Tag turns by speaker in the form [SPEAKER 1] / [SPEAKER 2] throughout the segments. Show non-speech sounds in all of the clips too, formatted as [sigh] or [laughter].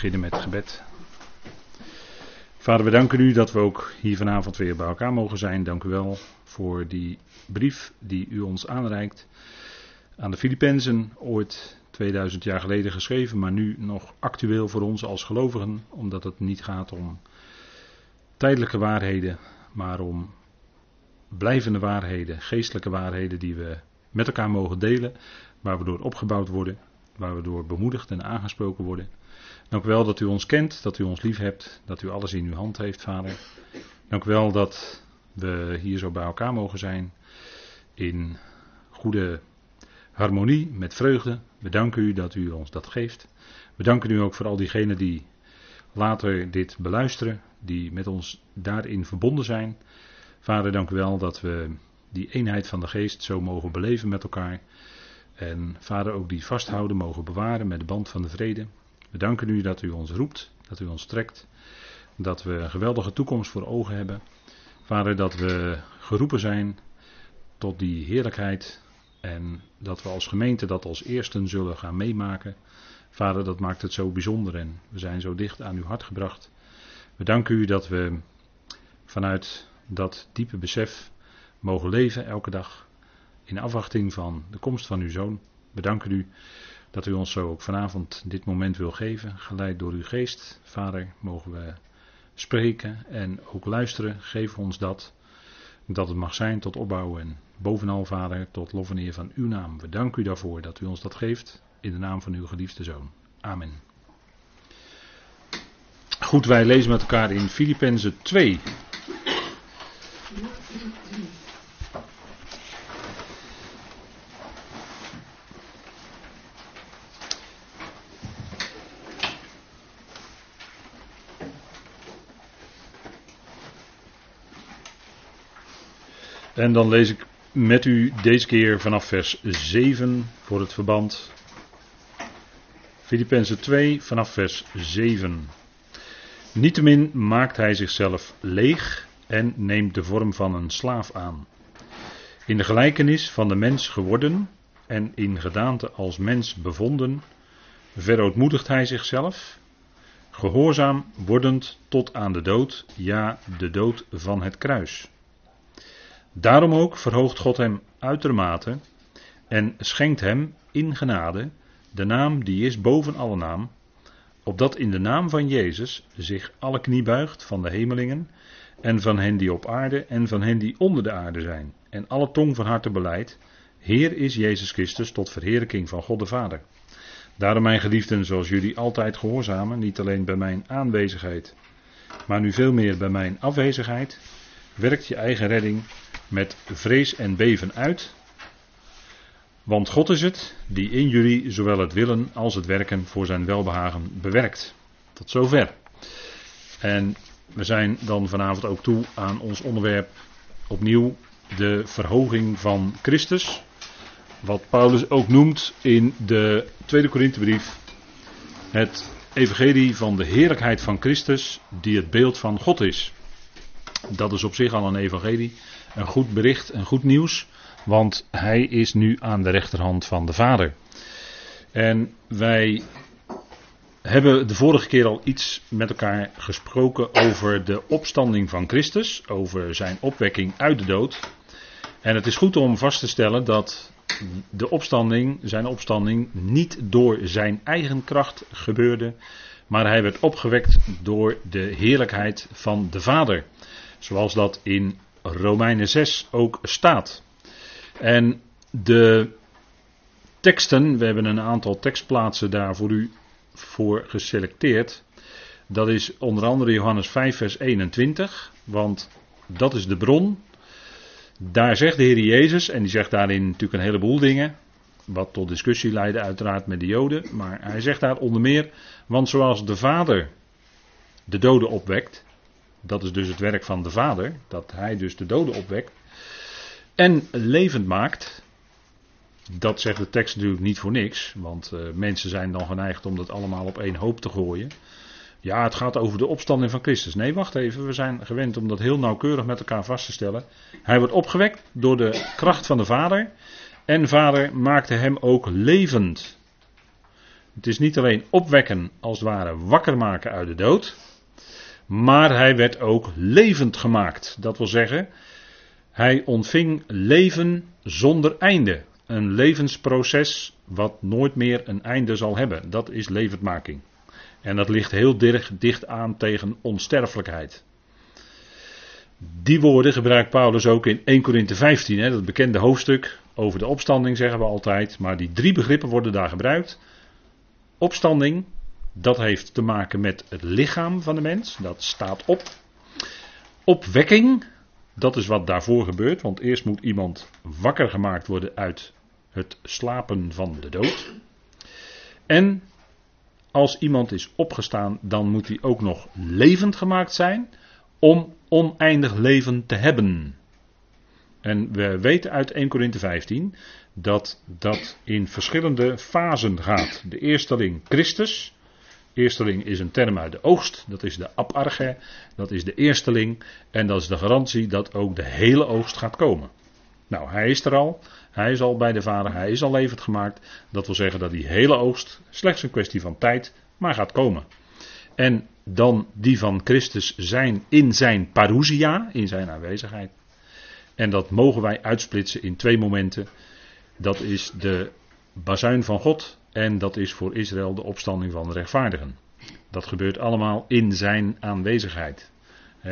[SPEAKER 1] beginnen met gebed. Vader, we danken u dat we ook hier vanavond weer bij elkaar mogen zijn. Dank u wel voor die brief die u ons aanreikt. Aan de Filippenzen, ooit 2000 jaar geleden geschreven, maar nu nog actueel voor ons als gelovigen, omdat het niet gaat om tijdelijke waarheden, maar om blijvende waarheden, geestelijke waarheden die we met elkaar mogen delen, waar we door opgebouwd worden, waar we door bemoedigd en aangesproken worden. Dank u wel dat u ons kent, dat u ons lief hebt, dat u alles in uw hand heeft, Vader. Dank u wel dat we hier zo bij elkaar mogen zijn in goede harmonie, met vreugde. We danken u dat u ons dat geeft. We danken u ook voor al diegenen die later dit beluisteren, die met ons daarin verbonden zijn. Vader, dank u wel dat we die eenheid van de geest zo mogen beleven met elkaar. En vader, ook die vasthouden mogen bewaren met de band van de vrede. We danken u dat u ons roept, dat u ons trekt. Dat we een geweldige toekomst voor ogen hebben. Vader, dat we geroepen zijn tot die heerlijkheid. En dat we als gemeente dat als eersten zullen gaan meemaken. Vader, dat maakt het zo bijzonder en we zijn zo dicht aan uw hart gebracht. We danken u dat we vanuit dat diepe besef mogen leven elke dag. In afwachting van de komst van uw zoon. We danken u dat u ons zo ook vanavond dit moment wil geven. Geleid door uw geest. Vader, mogen we spreken en ook luisteren. Geef ons dat. Dat het mag zijn tot opbouwen en bovenal, Vader, tot lof en eer van uw naam. We danken u daarvoor dat u ons dat geeft. In de naam van uw geliefde zoon. Amen. Goed, wij lezen met elkaar in Filippenzen 2. En dan lees ik met u deze keer vanaf vers 7 voor het verband. Filippenzen 2 vanaf vers 7. Niettemin maakt hij zichzelf leeg en neemt de vorm van een slaaf aan. In de gelijkenis van de mens geworden en in gedaante als mens bevonden, verootmoedigt hij zichzelf, gehoorzaam wordend tot aan de dood, ja, de dood van het kruis. Daarom ook verhoogt God hem uitermate en schenkt hem in genade de naam die is boven alle naam, opdat in de naam van Jezus zich alle knie buigt van de hemelingen en van hen die op aarde en van hen die onder de aarde zijn, en alle tong van harte beleidt, Heer is Jezus Christus tot verheerlijking van God de Vader. Daarom mijn geliefden, zoals jullie altijd gehoorzamen, niet alleen bij mijn aanwezigheid, maar nu veel meer bij mijn afwezigheid, werkt je eigen redding met vrees en beven uit. Want God is het die in jullie zowel het willen als het werken voor zijn welbehagen bewerkt. Tot zover. En we zijn dan vanavond ook toe aan ons onderwerp opnieuw de verhoging van Christus. Wat Paulus ook noemt in de tweede Korinthebrief het evangelie van de heerlijkheid van Christus die het beeld van God is. Dat is op zich al een evangelie een goed bericht, een goed nieuws. Want hij is nu aan de rechterhand van de Vader. En wij hebben de vorige keer al iets met elkaar gesproken over de opstanding van Christus. Over zijn opwekking uit de dood. En het is goed om vast te stellen dat de opstanding, zijn opstanding, niet door zijn eigen kracht gebeurde. Maar hij werd opgewekt door de heerlijkheid van de Vader. Zoals dat in Romeinen 6 ook staat. En de teksten, we hebben een aantal tekstplaatsen daar voor u voor geselecteerd. Dat is onder andere Johannes 5, vers 21, want dat is de bron. Daar zegt de Heer Jezus, en die zegt daarin natuurlijk een heleboel dingen, wat tot discussie leidde uiteraard met de Joden, maar hij zegt daar onder meer, want zoals de Vader de doden opwekt, dat is dus het werk van de Vader, dat hij dus de doden opwekt. En levend maakt. Dat zegt de tekst natuurlijk niet voor niks, want uh, mensen zijn dan geneigd om dat allemaal op één hoop te gooien. Ja, het gaat over de opstanding van Christus. Nee, wacht even, we zijn gewend om dat heel nauwkeurig met elkaar vast te stellen. Hij wordt opgewekt door de kracht van de Vader. En Vader maakte hem ook levend. Het is niet alleen opwekken, als het ware wakker maken uit de dood. Maar hij werd ook levend gemaakt. Dat wil zeggen, hij ontving leven zonder einde. Een levensproces wat nooit meer een einde zal hebben. Dat is levendmaking. En dat ligt heel dicht aan tegen onsterfelijkheid. Die woorden gebruikt Paulus ook in 1 Korinthe 15, hè, dat bekende hoofdstuk over de opstanding zeggen we altijd. Maar die drie begrippen worden daar gebruikt. Opstanding, dat heeft te maken met het lichaam van de mens, dat staat op. Opwekking, dat is wat daarvoor gebeurt, want eerst moet iemand wakker gemaakt worden uit het slapen van de dood. En als iemand is opgestaan, dan moet hij ook nog levend gemaakt zijn om oneindig leven te hebben. En we weten uit 1 Korinthe 15 dat dat in verschillende fasen gaat. De eersteling Christus. Eersteling is een term uit de oogst, dat is de aparge, dat is de eersteling en dat is de garantie dat ook de hele oogst gaat komen. Nou, hij is er al, hij is al bij de Vader, hij is al levend gemaakt. Dat wil zeggen dat die hele oogst slechts een kwestie van tijd, maar gaat komen. En dan die van Christus zijn in zijn parousia, in zijn aanwezigheid. En dat mogen wij uitsplitsen in twee momenten. Dat is de bazuin van God en dat is voor Israël de opstanding van de rechtvaardigen. Dat gebeurt allemaal in zijn aanwezigheid.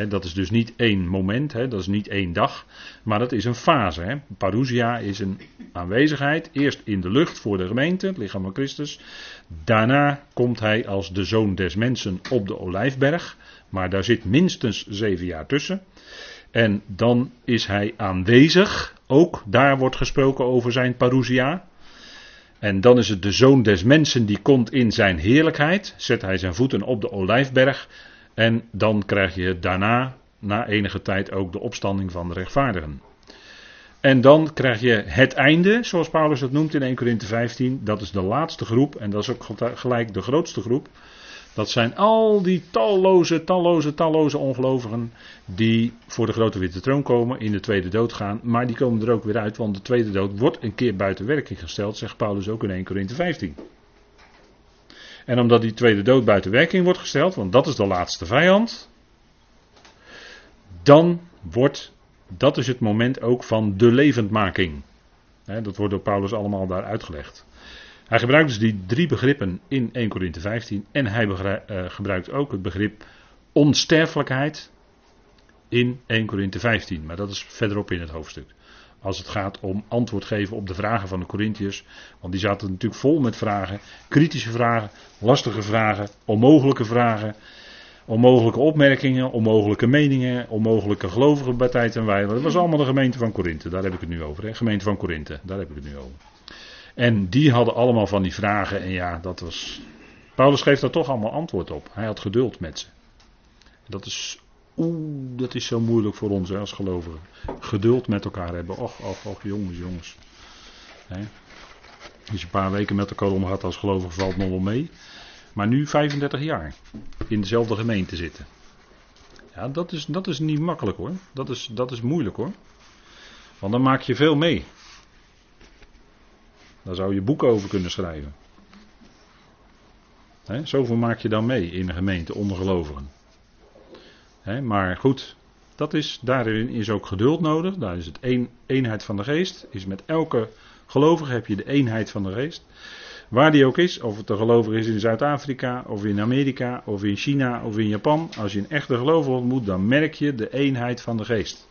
[SPEAKER 1] dat is dus niet één moment, dat is niet één dag, maar dat is een fase. Parousia is een aanwezigheid, eerst in de lucht voor de gemeente, het lichaam van Christus. Daarna komt hij als de zoon des mensen op de olijfberg, maar daar zit minstens zeven jaar tussen. En dan is hij aanwezig. Ook daar wordt gesproken over zijn parousia. En dan is het de zoon des mensen die komt in zijn heerlijkheid. Zet hij zijn voeten op de olijfberg. En dan krijg je daarna, na enige tijd, ook de opstanding van de rechtvaardigen. En dan krijg je het einde, zoals Paulus het noemt in 1 Corinthië 15. Dat is de laatste groep en dat is ook gelijk de grootste groep. Dat zijn al die talloze, talloze, talloze ongelovigen die voor de grote witte troon komen, in de tweede dood gaan. Maar die komen er ook weer uit, want de tweede dood wordt een keer buiten werking gesteld, zegt Paulus ook in 1 Corinthië 15. En omdat die tweede dood buiten werking wordt gesteld, want dat is de laatste vijand, dan wordt, dat is het moment ook van de levendmaking. dat wordt door Paulus allemaal daar uitgelegd. Hij gebruikt dus die drie begrippen in 1 Corinthië 15 en hij eh, gebruikt ook het begrip onsterfelijkheid in 1 Corinthië 15, maar dat is verderop in het hoofdstuk. Als het gaat om antwoord geven op de vragen van de Corinthiërs, want die zaten natuurlijk vol met vragen, kritische vragen, lastige vragen, onmogelijke vragen, onmogelijke opmerkingen, onmogelijke meningen, onmogelijke gelovigen bij tijd en wijle. Dat was allemaal de gemeente van Korinthe, daar heb ik het nu over. Hè? Gemeente van Korinthe, daar heb ik het nu over. En die hadden allemaal van die vragen. En ja, dat was. Paulus geeft daar toch allemaal antwoord op. Hij had geduld met ze. Dat is. Oeh, dat is zo moeilijk voor ons hè, als gelovigen. Geduld met elkaar hebben. Och, och, och, jongens, jongens. Als je een paar weken met elkaar omgaat als gelovige valt nog wel mee. Maar nu 35 jaar in dezelfde gemeente zitten. Ja, dat is, dat is niet makkelijk hoor. Dat is, dat is moeilijk hoor. Want dan maak je veel mee. Daar zou je boeken over kunnen schrijven. He, zoveel maak je dan mee in een gemeente onder gelovigen. maar goed, dat is, daarin is ook geduld nodig. Daar is het een, eenheid van de geest. Is met elke gelovige heb je de eenheid van de geest. Waar die ook is, of het een gelovige is in Zuid-Afrika, of in Amerika, of in China, of in Japan. Als je een echte gelovige ontmoet, dan merk je de eenheid van de geest.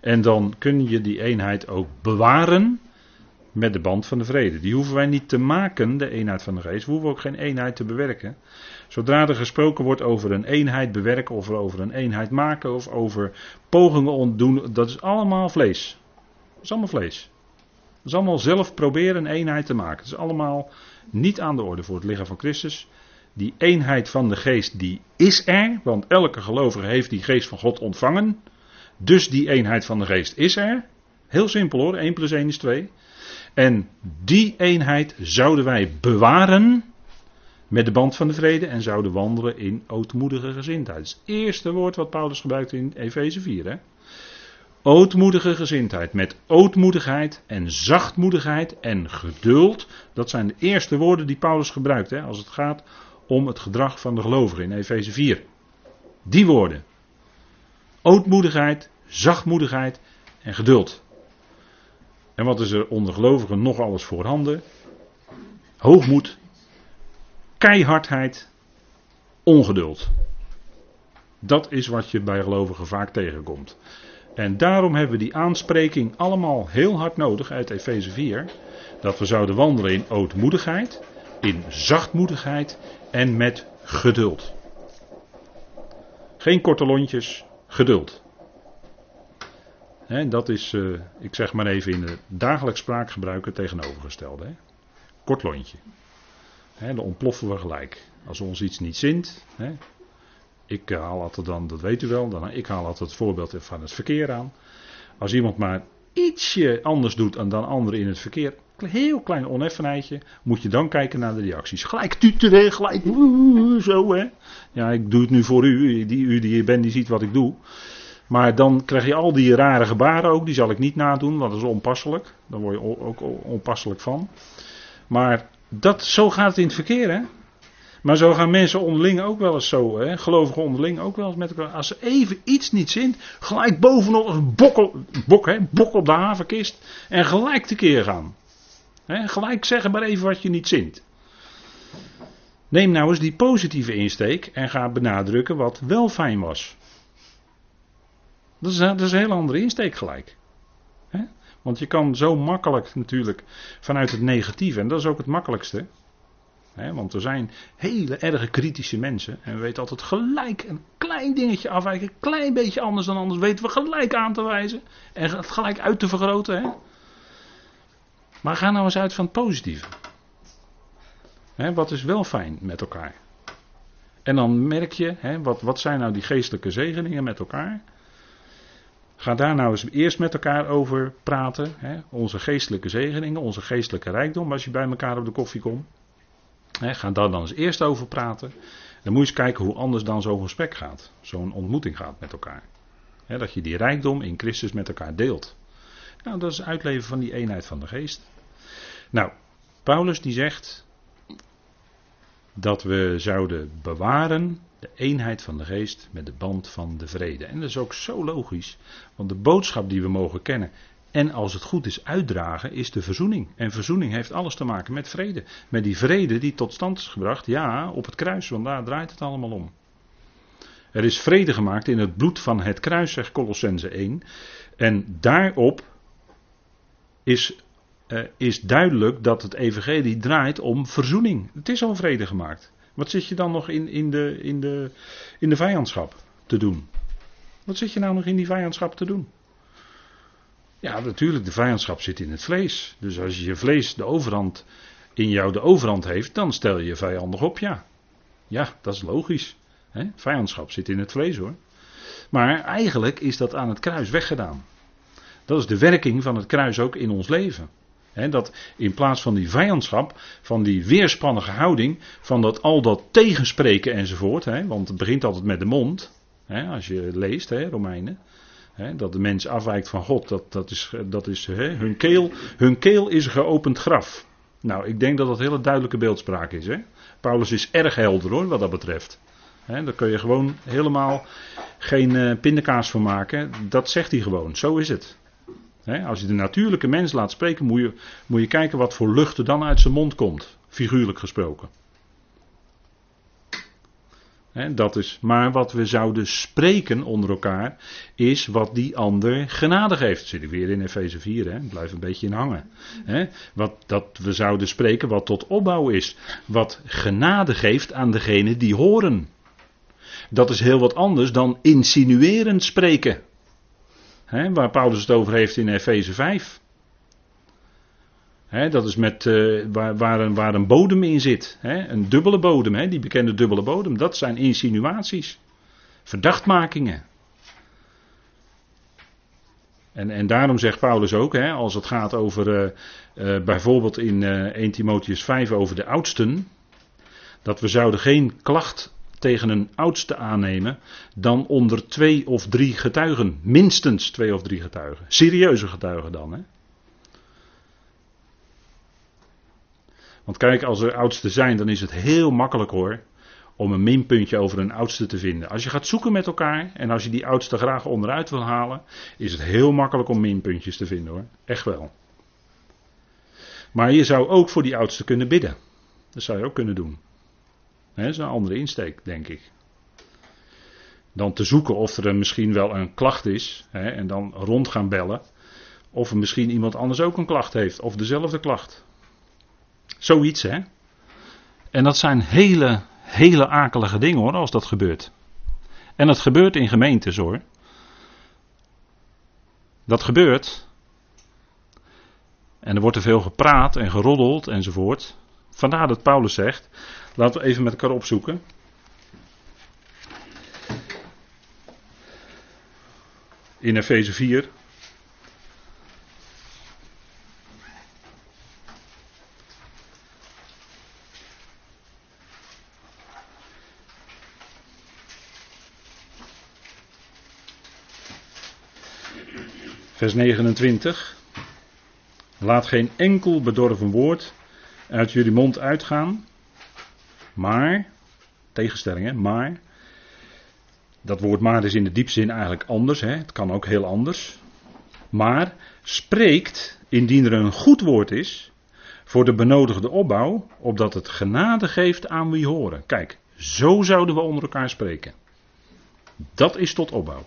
[SPEAKER 1] En dan kun je die eenheid ook bewaren met de band van de vrede. Die hoeven wij niet te maken, de eenheid van de geest. We hoeven ook geen eenheid te bewerken. Zodra er gesproken wordt over een eenheid bewerken, of over een eenheid maken, of over pogingen ontdoen, dat is allemaal vlees. Dat is allemaal vlees. Dat is allemaal zelf proberen een eenheid te maken. Dat is allemaal niet aan de orde voor het lichaam van Christus. Die eenheid van de geest, die is er, want elke gelovige heeft die geest van God ontvangen. Dus die eenheid van de geest is er. Heel simpel hoor, 1 plus 1 is 2. En die eenheid zouden wij bewaren met de band van de vrede en zouden wandelen in ootmoedige gezindheid. Dat is het eerste woord wat Paulus gebruikt in Efeze 4. Hè? ootmoedige gezindheid. Met ootmoedigheid en zachtmoedigheid en geduld. Dat zijn de eerste woorden die Paulus gebruikt hè, als het gaat om het gedrag van de gelovigen in Efeze 4. Die woorden. Ootmoedigheid, zachtmoedigheid en geduld. En wat is er onder gelovigen nog alles voorhanden? Hoogmoed, keihardheid, ongeduld. Dat is wat je bij gelovigen vaak tegenkomt. En daarom hebben we die aanspreking allemaal heel hard nodig uit Efeze 4. Dat we zouden wandelen in ootmoedigheid, in zachtmoedigheid en met geduld. Geen korte lontjes, geduld. Dat is, uh, ik zeg maar even in het dagelijks spraakgebruik het tegenovergestelde. He. Kort lontje. Dan ontploffen we gelijk. Als ons iets niet zint. Ik haal altijd dan, dat weet u wel, dan, ik haal altijd het voorbeeld van het verkeer aan. Als iemand maar ietsje anders doet dan anderen in het verkeer, heel klein oneffenheidje, moet je dan kijken naar de reacties. Gelijk tuteren, gelijk zo hè. Ja, ik doe het nu voor u, die, u die hier bent, die ziet wat ik doe. Maar dan krijg je al die rare gebaren ook, die zal ik niet nadoen, want dat is onpasselijk. Daar word je ook onpasselijk van. Maar dat, zo gaat het in het verkeer hè. Maar zo gaan mensen onderling ook wel eens zo, hè, gelovigen onderling ook wel eens met elkaar. Als ze even iets niet zint, gelijk bovenop een bok, bok, hè, bok op de havenkist en gelijk tekeer gaan. Hè, gelijk zeggen maar even wat je niet zint. Neem nou eens die positieve insteek en ga benadrukken wat wel fijn was. Dat is, dat is een hele andere insteek gelijk. Want je kan zo makkelijk natuurlijk vanuit het negatieve, en dat is ook het makkelijkste want er zijn hele erge kritische mensen. En we weten altijd gelijk een klein dingetje afwijken. Een klein beetje anders dan anders. Weten we gelijk aan te wijzen. En het gelijk uit te vergroten. Maar ga nou eens uit van het positieve. wat is wel fijn met elkaar? En dan merk je, wat, wat zijn nou die geestelijke zegeningen met elkaar? Ga daar nou eens eerst met elkaar over praten. Onze geestelijke zegeningen, onze geestelijke rijkdom als je bij elkaar op de koffie komt. He, ga daar dan eens eerst over praten. Dan moet je eens kijken hoe anders dan zo'n gesprek gaat. Zo'n ontmoeting gaat met elkaar. dat je die rijkdom in Christus met elkaar deelt. Nou, dat is uitleven van die eenheid van de geest. Nou, Paulus die zegt dat we zouden bewaren de eenheid van de geest met de band van de vrede. En dat is ook zo logisch, want de boodschap die we mogen kennen en als het goed is uitdragen, is de verzoening. En verzoening heeft alles te maken met vrede. Met die vrede die tot stand is gebracht, ja, op het kruis, want daar draait het allemaal om. Er is vrede gemaakt in het bloed van het kruis, zegt Colossense 1. En daarop is, eh, is duidelijk dat het evangelie draait om verzoening. Het is al vrede gemaakt. Wat zit je dan nog in, in, de, in, de, in de vijandschap te doen? Wat zit je nou nog in die vijandschap te doen? Ja, natuurlijk, de vijandschap zit in het vlees. Dus als je je vlees de overhand in jou de overhand heeft, dan stel je je vijandig op, ja. Ja, dat is logisch. Hè? Vijandschap zit in het vlees hoor. Maar eigenlijk is dat aan het kruis weggedaan. Dat is de werking van het kruis ook in ons leven. Dat in plaats van die vijandschap, van die weerspannige houding, van dat al dat tegenspreken enzovoort, want het begint altijd met de mond, als je leest, Romeinen dat de mens afwijkt van God, dat, dat is, dat is hun, keel, hun keel is een geopend graf. Nou, ik denk dat dat hele duidelijke beeldspraak is. Paulus is erg helder hoor, wat dat betreft. daar kun je gewoon helemaal geen uh, pindakaas van maken. Dat zegt hij gewoon, zo is het. Als je de natuurlijke mens laat spreken, moet je, moet je kijken wat voor lucht er dan uit zijn mond komt, figuurlijk gesproken dat is, maar wat we zouden spreken onder elkaar is wat die ander genade geeft. zit ik weer in Efeze 4, hè? blijf een beetje in hangen. wat, dat we zouden spreken wat tot opbouw is. Wat genade geeft aan degene die horen. Dat is heel wat anders dan insinuerend spreken. Waar Paulus het over heeft in Efeze 5 dat is met, uh, waar, een, waar, een, bodem in zit. een dubbele bodem, die bekende dubbele bodem. Dat zijn insinuaties. Verdachtmakingen. En, en daarom zegt Paulus ook, als het gaat over uh, uh, bijvoorbeeld in 1 Timotheus 5 over de oudsten. Dat we zouden geen klacht tegen een oudste aannemen dan onder twee of drie getuigen. Minstens twee of drie getuigen. Serieuze getuigen dan. Hè? Want kijk, als er oudsten zijn, dan is het heel makkelijk hoor. Om een minpuntje over een oudste te vinden. Als je gaat zoeken met elkaar en als je die oudste graag onderuit wil halen, is het heel makkelijk om minpuntjes te vinden hoor. Echt wel. Maar je zou ook voor die oudste kunnen bidden. Dat zou je ook kunnen doen. Dat is een andere insteek, denk ik. Dan te zoeken of er misschien wel een klacht is. en dan rond gaan bellen. Of misschien iemand anders ook een klacht heeft. Of dezelfde klacht. Zoiets, hè. En dat zijn hele, hele akelige dingen hoor, als dat gebeurt. En dat gebeurt in gemeentes hoor. Dat gebeurt. En er wordt er veel gepraat en geroddeld enzovoort. Vandaar dat Paulus zegt, laten we even met elkaar opzoeken. In Efeze 4. Vers 29. Laat geen enkel bedorven woord uit jullie mond uitgaan. Maar, tegenstellingen, maar. Dat woord maar is in de diepzin eigenlijk anders. Hè? Het kan ook heel anders. Maar spreekt, indien er een goed woord is, voor de benodigde opbouw, opdat het genade geeft aan wie horen. Kijk, zo zouden we onder elkaar spreken. Dat is tot opbouw.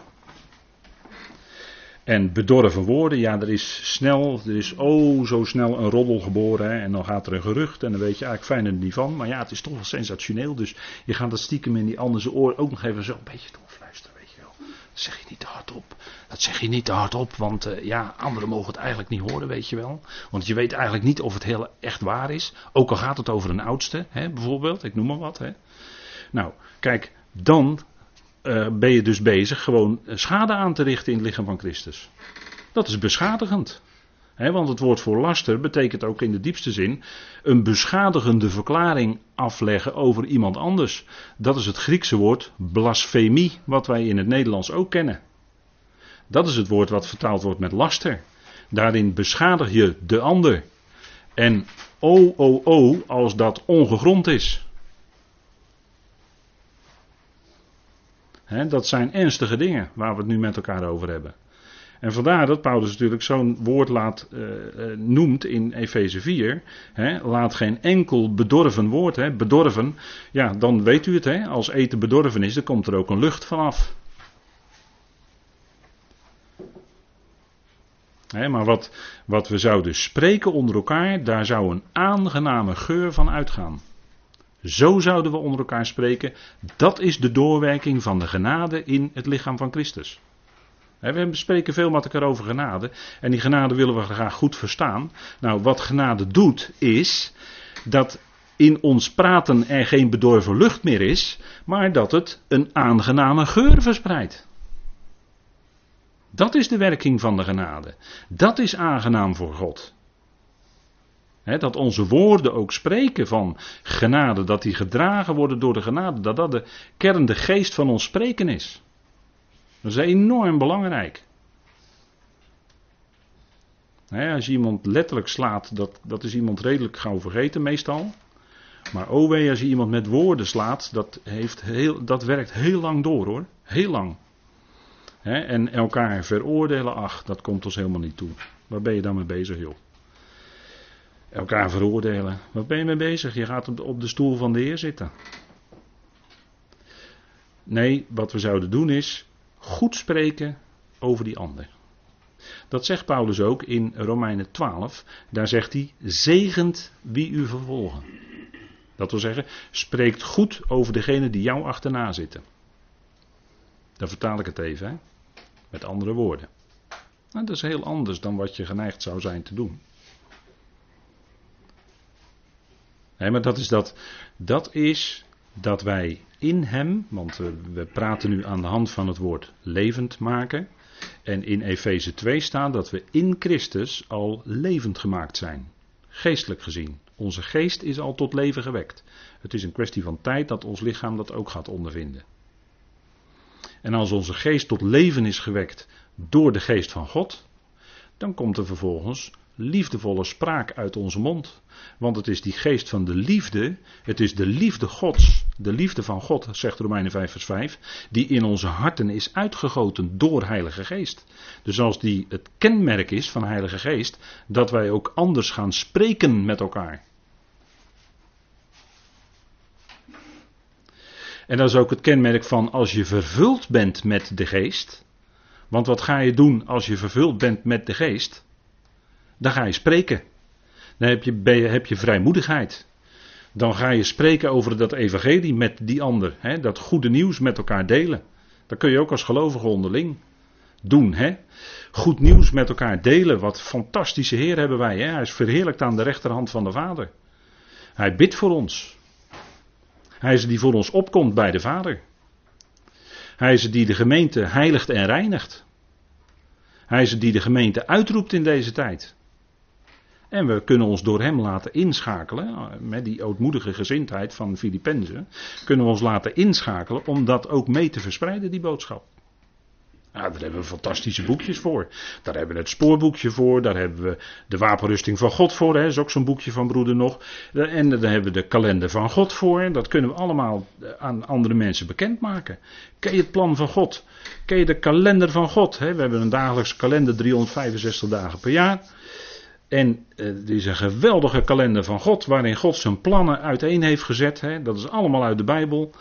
[SPEAKER 1] En bedorven woorden, ja, er is snel, er is oh zo snel een roddel geboren. Hè, en dan gaat er een gerucht en dan weet je eigenlijk fijn er niet van. Maar ja, het is toch wel sensationeel. Dus je gaat dat stiekem in die andere oor ook nog even zo een beetje doorfluisteren, weet je wel. Dat zeg je niet te hardop. Dat zeg je niet te hardop, want uh, ja, anderen mogen het eigenlijk niet horen, weet je wel. Want je weet eigenlijk niet of het heel echt waar is. Ook al gaat het over een oudste, hè, bijvoorbeeld, ik noem maar wat. Hè. Nou, kijk, dan uh, ben je dus bezig gewoon schade aan te richten in het lichaam van Christus. Dat is beschadigend. Want het woord voor laster betekent ook in de diepste zin een beschadigende verklaring afleggen over iemand anders. Dat is het Griekse woord blasfemie, wat wij in het Nederlands ook kennen. Dat is het woord wat vertaald wordt met laster. Daarin beschadig je de ander. En o, o, o, als dat ongegrond is. Dat zijn ernstige dingen waar we het nu met elkaar over hebben. En vandaar dat Paulus natuurlijk zo'n woord laat, uh, noemt in Efeze 4. laat geen enkel bedorven woord, bedorven. Ja, dan weet u het, he, als eten bedorven is, dan komt er ook een lucht vanaf. He, maar wat, wat we zouden spreken onder elkaar, daar zou een aangename geur van uitgaan. Zo zouden we onder elkaar spreken. Dat is de doorwerking van de genade in het lichaam van Christus. We spreken veel met elkaar over genade. En die genade willen we graag goed verstaan. Nou, wat genade doet, is dat in ons praten er geen bedorven lucht meer is, maar dat het een aangename geur verspreidt. Dat is de werking van de genade. Dat is aangenaam voor God dat onze woorden ook spreken van genade, dat die gedragen worden door de genade, dat dat de kern, de geest van ons spreken is. Dat is enorm belangrijk. als je iemand letterlijk slaat, dat, dat is iemand redelijk gauw vergeten meestal. Maar oh wee, als je iemand met woorden slaat, dat, heeft heel, dat werkt heel lang door hoor. Heel lang. en elkaar veroordelen, ach, dat komt ons helemaal niet toe. Waar ben je dan mee bezig joh? Elkaar veroordelen. Wat ben je mee bezig? Je gaat op de stoel van de Heer zitten. Nee, wat we zouden doen is goed spreken over die ander. Dat zegt Paulus ook in Romeinen 12. Daar zegt hij: zegent wie u vervolgen. Dat wil zeggen, spreekt goed over degene die jou achterna zitten. Dan vertaal ik het even, hè? met andere woorden. Nou, dat is heel anders dan wat je geneigd zou zijn te doen. Nee, maar dat is dat. Dat is dat wij in Hem, want we, praten nu aan de hand van het woord levend maken. En in Efeze 2 staat dat we in Christus al levend gemaakt zijn. Geestelijk gezien. Onze geest is al tot leven gewekt. Het is een kwestie van tijd dat ons lichaam dat ook gaat ondervinden. En als onze geest tot leven is gewekt door de geest van God, dan komt er vervolgens liefdevolle spraak uit onze mond. Want het is die geest van de liefde, het is de liefde Gods, de liefde van God, zegt Romeinen 5 vers 5, die in onze harten is uitgegoten door Heilige Geest. Dus als die het kenmerk is van Heilige Geest, dat wij ook anders gaan spreken met elkaar. En dat is ook het kenmerk van als je vervuld bent met de geest. Want wat ga je doen als je vervuld bent met de geest? Dan ga je spreken. Dan heb je, heb je vrijmoedigheid. Dan ga je spreken over dat evangelie met die ander. Hè? Dat goede nieuws met elkaar delen. Dat kun je ook als gelovige onderling doen. Hè? Goed nieuws met elkaar delen. Wat fantastische Heer hebben wij. Hè? Hij is verheerlijkt aan de rechterhand van de Vader. Hij bidt voor ons. Hij is die voor ons opkomt bij de Vader. Hij is die de gemeente heiligt en reinigt. Hij is die de gemeente uitroept in deze tijd. En we kunnen ons door hem laten inschakelen, met die ootmoedige gezindheid van Filippenzen, kunnen we ons laten inschakelen om dat ook mee te verspreiden, die boodschap. Nou, daar hebben we fantastische boekjes voor. Daar hebben we het spoorboekje voor. Daar hebben we de wapenrusting van God voor. Dat is ook zo'n boekje van broeder nog. En daar hebben we de kalender van God voor. Dat kunnen we allemaal aan andere mensen bekendmaken. Ken je het plan van God? Ken je de kalender van God? We hebben een dagelijkse kalender 365 dagen per jaar. En het is een geweldige kalender van God, waarin God zijn plannen uiteen heeft gezet. Hè. Dat is allemaal uit de Bijbel.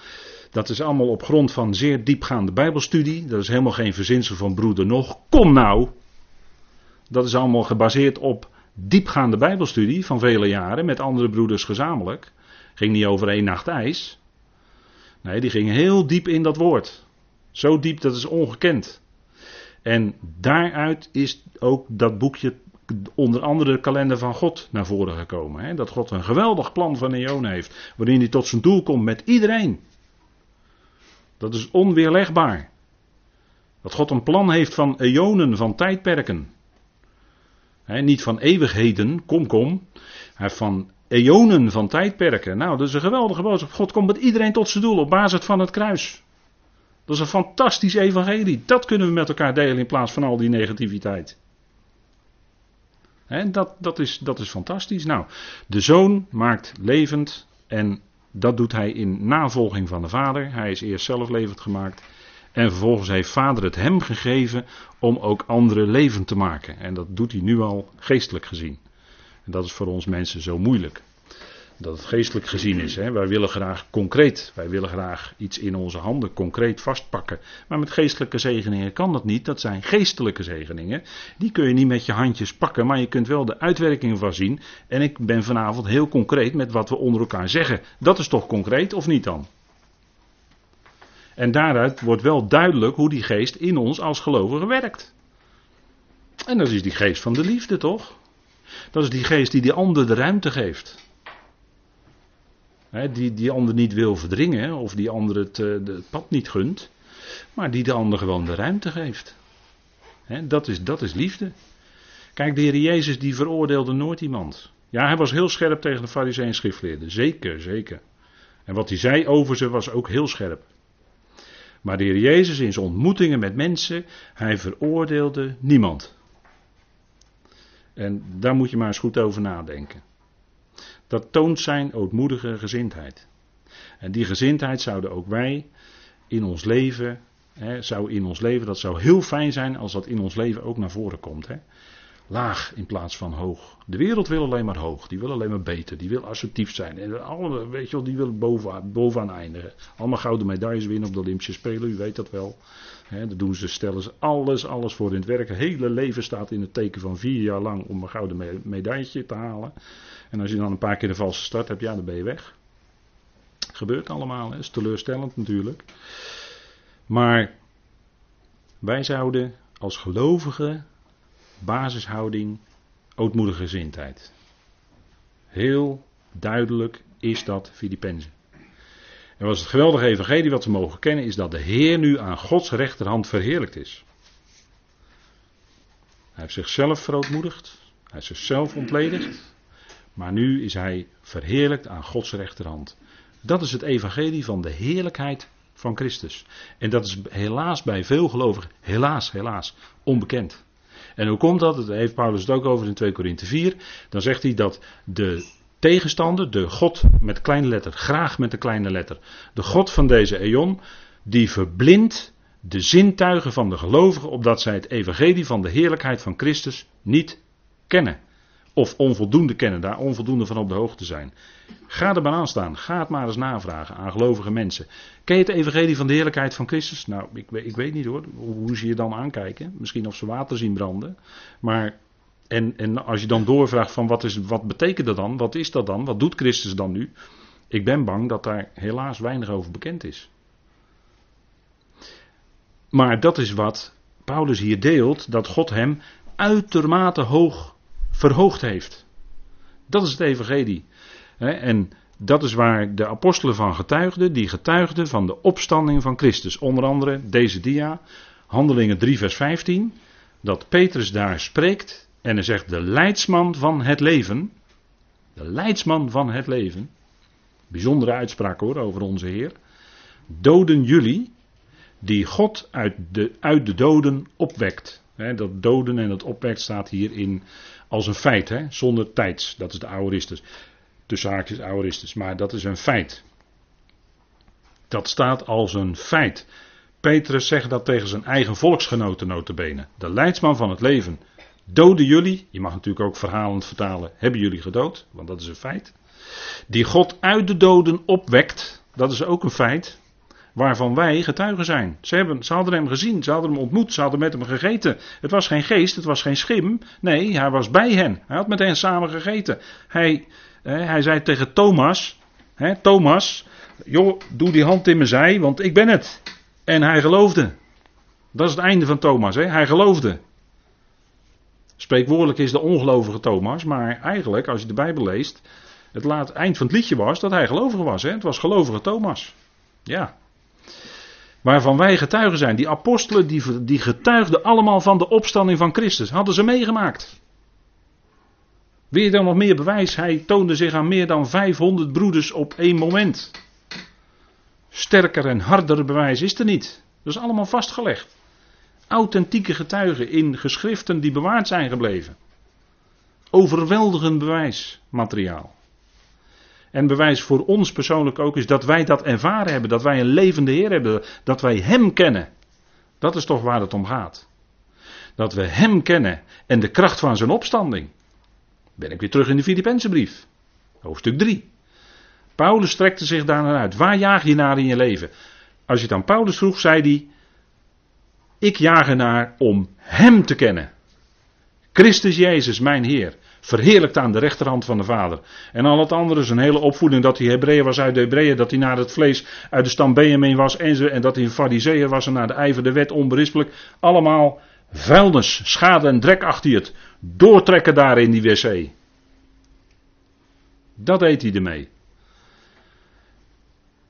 [SPEAKER 1] Dat is allemaal op grond van zeer diepgaande Bijbelstudie. Dat is helemaal geen verzinsel van broeder nog. Kom nou! Dat is allemaal gebaseerd op diepgaande Bijbelstudie van vele jaren met andere broeders gezamenlijk. Ging niet over één nacht ijs. Nee, die ging heel diep in dat woord. Zo diep dat is ongekend. En daaruit is ook dat boekje onder andere de kalender van God naar voren gekomen. Hè? Dat God een geweldig plan van eon heeft, waarin hij tot zijn doel komt met iedereen. Dat is onweerlegbaar. Dat God een plan heeft van eonen, van tijdperken. niet van eeuwigheden, kom kom. Hij van eonen van tijdperken. Nou, dat is een geweldige boodschap. God komt met iedereen tot zijn doel op basis van het kruis. Dat is een fantastisch evangelie. Dat kunnen we met elkaar delen in plaats van al die negativiteit. Dat, dat, is, dat is fantastisch. Nou, de zoon maakt levend en dat doet hij in navolging van de Vader. Hij is eerst zelf levend gemaakt. En vervolgens heeft Vader het hem gegeven om ook anderen levend te maken. En dat doet hij nu al geestelijk gezien. En dat is voor ons mensen zo moeilijk dat het geestelijk gezien is. Hè. Wij willen graag concreet, wij willen graag iets in onze handen concreet vastpakken. Maar met geestelijke zegeningen kan dat niet. Dat zijn geestelijke zegeningen. Die kun je niet met je handjes pakken, maar je kunt wel de uitwerking van zien. En ik ben vanavond heel concreet met wat we onder elkaar zeggen. Dat is toch concreet of niet dan? En daaruit wordt wel duidelijk hoe die geest in ons als gelovigen werkt. En dat is die geest van de liefde, toch? Dat is die geest die die ander de ruimte geeft die die ander niet wil verdringen of die ander het, eh, pad niet gunt, maar die de ander gewoon de ruimte geeft. dat, is, dat is liefde. Kijk, de Heer Jezus die veroordeelde nooit iemand. Ja, hij was heel scherp tegen de fariseeën en schriftleerden. Zeker, zeker. En wat hij zei over ze was ook heel scherp. Maar de Heer Jezus in zijn ontmoetingen met mensen, hij veroordeelde niemand. En daar moet je maar eens goed over nadenken. Dat toont zijn ootmoedige gezindheid. En die gezindheid zouden ook wij in ons leven, hè, zou in ons leven, dat zou heel fijn zijn als dat in ons leven ook naar voren komt. Hè. Laag in plaats van hoog. De wereld wil alleen maar hoog, die wil alleen maar beter, die wil assertief zijn. En alle, weet je wel, die wil bovenaan, bovenaan eindigen. Allemaal gouden medailles winnen op de Olympische Spelen, u weet dat wel. He, daar doen ze, stellen ze alles, alles voor in het werk. Het hele leven staat in het teken van vier jaar lang om een gouden medailletje te halen. En als je dan een paar keer de valse start hebt, ja, dan ben je weg. Gebeurt allemaal, hè? is teleurstellend natuurlijk. Maar wij zouden als gelovigen basishouding ootmoedige gezindheid. Heel duidelijk is dat Filippenzen. En was het geweldige evangelie wat we mogen kennen, is dat de Heer nu aan Gods rechterhand verheerlijkt is. Hij heeft zichzelf verootmoedigd. Hij heeft zichzelf ontledigd. Maar nu is hij verheerlijkt aan Gods rechterhand. Dat is het evangelie van de heerlijkheid van Christus. En dat is helaas bij veel gelovigen, helaas, helaas, onbekend. En hoe komt dat? Daar heeft Paulus het ook over in 2 Korinthe 4. Dan zegt hij dat de tegenstander, de God met kleine letter, graag met de kleine letter, de God van deze eon, die verblindt de zintuigen van de gelovigen opdat zij het evangelie van de heerlijkheid van Christus niet kennen. Of onvoldoende kennen, daar onvoldoende van op de hoogte zijn. Ga er maar aan staan. Ga het maar eens navragen aan gelovige mensen. Ken je het evangelie van de heerlijkheid van Christus? Nou, ik, ik weet niet hoor. Hoe ze je dan aankijken. Misschien of ze water zien branden. Maar, en, en als je dan doorvraagt van wat, is, wat betekent dat dan? Wat is dat dan? Wat doet Christus dan nu? Ik ben bang dat daar helaas weinig over bekend is. Maar dat is wat Paulus hier deelt, dat God hem uitermate hoog verhoogd heeft. Dat is het evangelie. En dat is waar de apostelen van getuigden, die getuigden van de opstanding van Christus. Onder andere deze dia, Handelingen 3 vers 15, dat Petrus daar spreekt en hij zegt de leidsman van het leven, de leidsman van het leven, bijzondere uitspraak hoor over onze Heer, doden jullie die God uit de, uit de doden opwekt. Dat doden en dat opwekt staat hier in als een feit, hè, zonder tijds. Dat is de aoristus. Tussen haakjes aoristus. Maar dat is een feit. Dat staat als een feit. Petrus zegt dat tegen zijn eigen volksgenoten notabene. De leidsman van het leven. Doden jullie, je mag natuurlijk ook verhalend vertalen, hebben jullie gedood, want dat is een feit. Die God uit de doden opwekt, dat is ook een feit waarvan wij getuigen zijn. Ze, hebben, hadden hem gezien, ze hadden hem ontmoet, ze hadden met hem gegeten. Het was geen geest, het was geen schim. Nee, hij was bij hen. Hij had met hen samen gegeten. Hij, hij zei tegen Thomas: hè, Thomas, joh, doe die hand in mijn zij, want ik ben het. En hij geloofde. Dat is het einde van Thomas, hè? hij geloofde. Spreekwoordelijk is de ongelovige Thomas, maar eigenlijk, als je de Bijbel leest, het laat, eind van het liedje was dat hij gelovig was. Hè? Het was gelovige Thomas. Ja, Waarvan wij getuigen zijn. Die apostelen die, die getuigden allemaal van de opstanding van Christus. Hadden ze meegemaakt. Wil je dan nog meer bewijs? Hij toonde zich aan meer dan 500 broeders op één moment. Sterker en harder bewijs is er niet. Dat is allemaal vastgelegd. Authentieke getuigen in geschriften die bewaard zijn gebleven. Overweldigend bewijsmateriaal. En bewijs voor ons persoonlijk ook is dat wij dat ervaren hebben. Dat wij een levende Heer hebben. Dat wij Hem kennen. Dat is toch waar het om gaat. Dat we Hem kennen en de kracht van zijn opstanding. Ben ik weer terug in de Filipijnse brief. Hoofdstuk 3. Paulus strekte zich daar naar uit. Waar jaag je naar in je leven? Als je het aan Paulus vroeg, zei hij: Ik jaag ernaar om Hem te kennen. Christus Jezus, mijn Heer verheerlijkt aan de rechterhand van de Vader. En al het andere, zijn hele opvoeding, dat hij Hebreeën was uit de Hebreeën, dat hij naar het vlees uit de stam Benjamin was en, en dat hij een fariseer was en naar de ijver de wet onberispelijk. Allemaal vuilnis, schade en drek achter je het. Doortrekken daar in die wc. Dat deed hij ermee.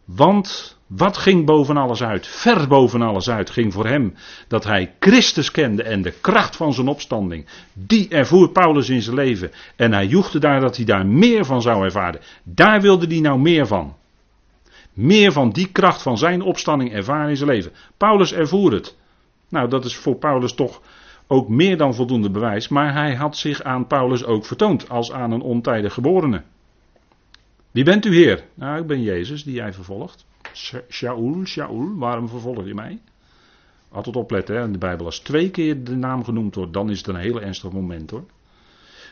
[SPEAKER 1] Want wat ging boven alles uit? Ver boven alles uit ging voor hem dat hij Christus kende en de kracht van zijn opstanding. Die ervoer Paulus in zijn leven. En hij joegde daar dat hij daar meer van zou ervaren. Daar wilde hij nou meer van. Meer van die kracht van zijn opstanding ervaren in zijn leven. Paulus ervoer het. Nou, dat is voor Paulus toch ook meer dan voldoende bewijs. Maar hij had zich aan Paulus ook vertoond als aan een ontijdig geborene. Wie bent u, Heer? Nou, ik ben Jezus die jij vervolgt. Shaul, Shaul, waarom vervolg je mij? Altijd opletten, hè? in de Bijbel, als twee keer de naam genoemd wordt, dan is het een heel ernstig moment hoor.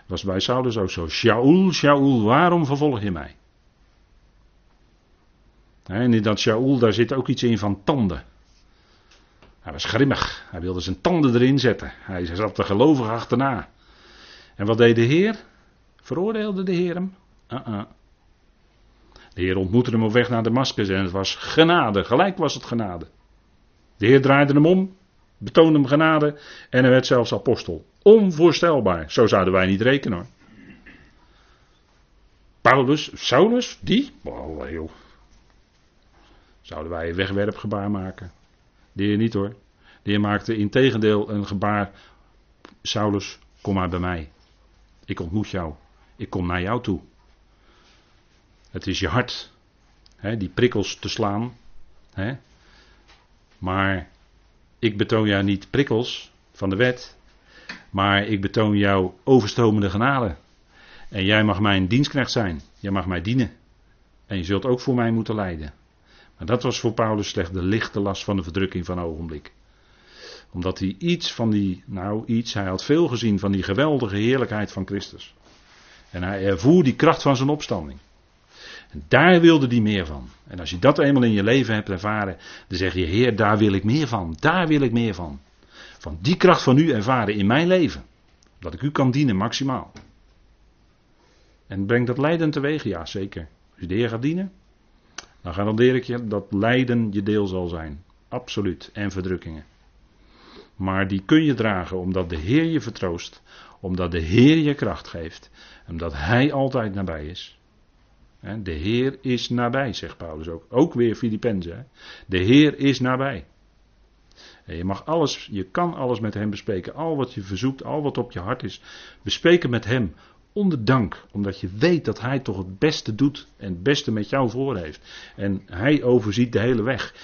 [SPEAKER 1] Was bij Saulus ook zo. Shaul, Shaul, waarom vervolg je mij? En in dat Shaul, daar zit ook iets in van tanden. Hij was grimmig. Hij wilde zijn tanden erin zetten. Hij zat er gelovig achterna. En wat deed de Heer? Veroordeelde de Heer hem? Uh -uh. De Heer ontmoette hem op weg naar Damascus en het was genade. Gelijk was het genade. De Heer draaide hem om, betoonde hem genade en hij werd zelfs apostel. Onvoorstelbaar. Zo zouden wij niet rekenen hoor. Paulus, Saulus, die? Oh, joh. Zouden wij een wegwerpgebaar maken? De Heer niet hoor. De Heer maakte in tegendeel een gebaar. Saulus, kom maar bij mij. Ik ontmoet jou. Ik kom naar jou toe. Het is je hart. Hè, die prikkels te slaan. Hè. Maar ik betoon jou niet prikkels van de wet. Maar ik betoon jou overstromende genade. En jij mag mijn dienstknecht zijn. Jij mag mij dienen. En je zult ook voor mij moeten lijden. Maar dat was voor Paulus slechts de lichte last van de verdrukking van ogenblik. Omdat hij iets van die, nou iets, hij had veel gezien van die geweldige heerlijkheid van Christus. En hij ervoer die kracht van zijn opstanding. En daar wilde hij meer van. En als je dat eenmaal in je leven hebt ervaren, dan zeg je, Heer, daar wil ik meer van. Daar wil ik meer van. Van die kracht van u ervaren in mijn leven. Dat ik u kan dienen maximaal. En brengt dat lijden teweeg? Ja, zeker. Als je de Heer gaat dienen, dan garandeer ik je dat lijden je deel zal zijn. Absoluut. En verdrukkingen. Maar die kun je dragen omdat de Heer je vertroost. Omdat de Heer je kracht geeft. Omdat Hij altijd nabij is. De Heer is nabij, zegt Paulus ook. Ook weer Filippenzen. De Heer is nabij. En je mag alles, je kan alles met Hem bespreken. Al wat je verzoekt, al wat op je hart is. Bespreken met Hem onder dank, omdat je weet dat Hij toch het beste doet en het beste met jou voor heeft. En Hij overziet de hele weg.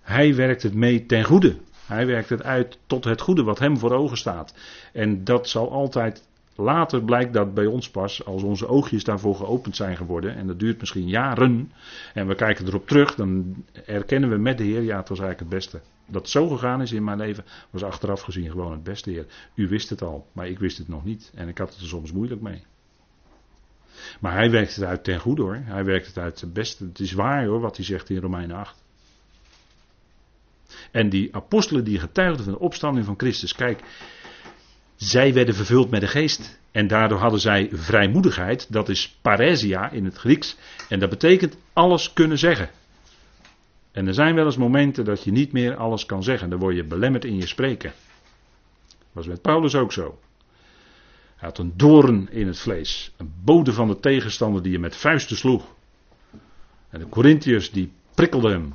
[SPEAKER 1] Hij werkt het mee ten goede. Hij werkt het uit tot het goede wat Hem voor ogen staat. En dat zal altijd. Later blijkt dat bij ons pas, als onze oogjes daarvoor geopend zijn geworden, en dat duurt misschien jaren, en we kijken erop terug, dan erkennen we met de Heer, ja, het was eigenlijk het beste. Dat zo gegaan is in mijn leven, was achteraf gezien gewoon het beste, Heer. U wist het al, maar ik wist het nog niet, en ik had het er soms moeilijk mee. Maar hij werkt het uit ten goede hoor. Hij werkt het uit het beste. Het is waar hoor, wat hij zegt in Romeinen 8. En die apostelen die getuigden van de opstanding van Christus. Kijk, zij werden vervuld met de geest. En daardoor hadden zij vrijmoedigheid. Dat is paresia in het Grieks. En dat betekent alles kunnen zeggen. En er zijn wel eens momenten dat je niet meer alles kan zeggen. Dan word je belemmerd in je spreken. Was met Paulus ook zo. Hij had een doorn in het vlees. Een bode van de tegenstander die je met vuisten sloeg. En de Corinthiërs die prikkelden hem.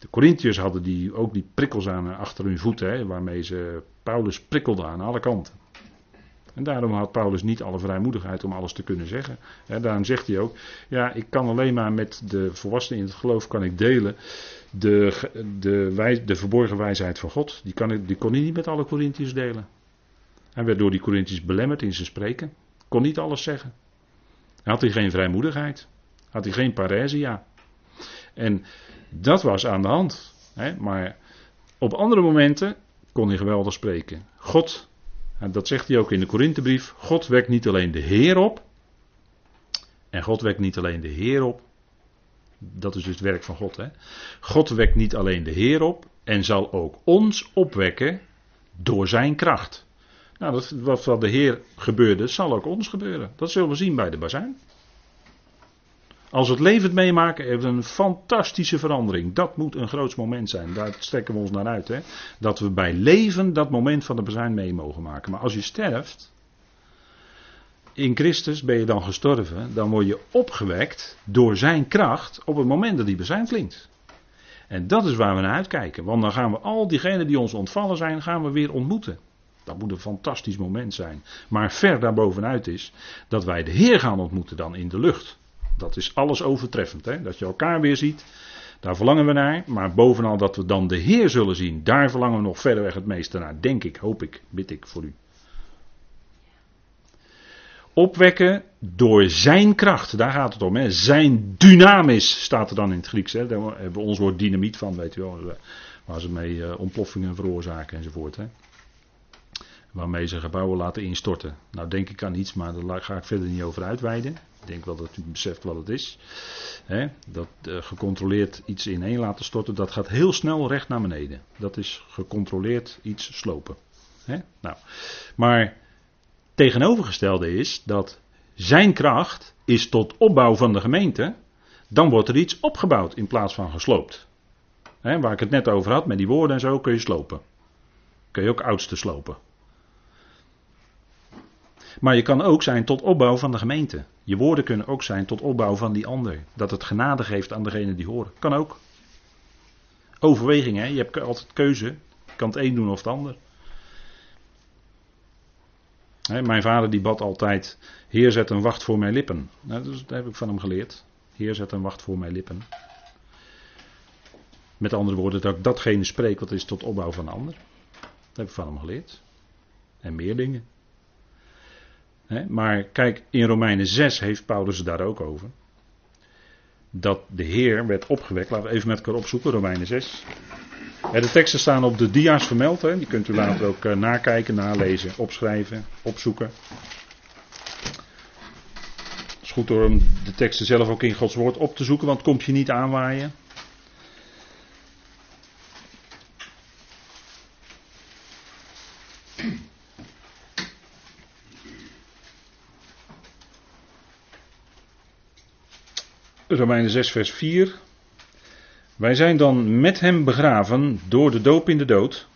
[SPEAKER 1] De Corinthiërs hadden die, ook die prikkels aan achter hun voeten, waarmee ze Paulus prikkelden aan alle kanten. En daarom had Paulus niet alle vrijmoedigheid om alles te kunnen zeggen. daarom zegt hij ook, ja, ik kan alleen maar met de volwassenen in het geloof kan ik delen de, de, de verborgen wijsheid van God. Die, kan ik, die kon hij niet met alle Corinthiërs delen. Hij werd door die Corinthiërs belemmerd in zijn spreken. Kon niet alles zeggen. Had hij geen vrijmoedigheid. Had hij geen paresia. En dat was aan de hand. Hè? Maar op andere momenten kon hij geweldig spreken. God, en dat zegt hij ook in de Korinthebrief, God wekt niet alleen de Heer op. En God wekt niet alleen de Heer op. Dat is dus het werk van God. Hè? God wekt niet alleen de Heer op en zal ook ons opwekken door zijn kracht. Nou, dat, wat, wat de Heer gebeurde, zal ook ons gebeuren. Dat zullen we zien bij de bazuin. Als we het levend meemaken, heeft een fantastische verandering. Dat moet een groot moment zijn. Daar strekken we ons naar uit. Hè? Dat we bij leven dat moment van de bazuin mee mogen maken. Maar als je sterft, in Christus ben je dan gestorven, dan word je opgewekt door zijn kracht op het moment dat die bazuin klinkt. En dat is waar we naar uitkijken. Want dan gaan we al diegenen die ons ontvallen zijn, gaan we weer ontmoeten. Dat moet een fantastisch moment zijn. Maar ver daarbovenuit is dat wij de Heer gaan ontmoeten dan in de lucht. Dat is alles overtreffend. Hè? Dat je elkaar weer ziet. Daar verlangen we naar. Maar bovenal dat we dan de Heer zullen zien. Daar verlangen we nog verderweg het meeste naar. Denk ik, hoop ik, bid ik voor u. Opwekken door zijn kracht. Daar gaat het om. Hè? Zijn dynamis staat er dan in het Grieks. Hè? Daar hebben we ons woord dynamiet van, weet u wel. Waar ze mee uh, ontploffingen veroorzaken enzovoort. Hè? waarmee ze gebouwen laten instorten. Nou denk ik aan iets, maar daar ga ik verder niet over uitweiden. Ik denk wel dat u beseft wat het is. dat uh, gecontroleerd iets ineen laten storten, dat gaat heel snel recht naar beneden. Dat is gecontroleerd iets slopen. Nou, maar tegenovergestelde is dat zijn kracht is tot opbouw van de gemeente. Dan wordt er iets opgebouwd in plaats van gesloopt. waar ik het net over had, met die woorden en zo kun je slopen. Kun je ook oudste slopen. Maar je kan ook zijn tot opbouw van de gemeente. Je woorden kunnen ook zijn tot opbouw van die ander. Dat het genade geeft aan degene die horen. Kan ook. Overweging, hè? je hebt altijd keuze. Je kan het een doen of het ander. mijn vader die bad altijd, Heer zet een wacht voor mijn lippen. Nou, dat heb ik van hem geleerd. Heer zet een wacht voor mijn lippen. Met andere woorden, dat ik datgene spreek wat is tot opbouw van een ander. Dat heb ik van hem geleerd. En meer dingen. Maar kijk, in Romeinen 6 heeft Paulus het daar ook over. Dat de Heer werd opgewekt. Laten we even met elkaar opzoeken, Romeinen 6. de teksten staan op de dia's vermeld. Die kunt u later ook eh, nakijken, nalezen, opschrijven, opzoeken. Het is goed om de teksten zelf ook in Gods woord op te zoeken, want komt je niet aanwaaien. Romeinen 6, vers 4. Wij zijn dan met hem begraven door de doop in de dood.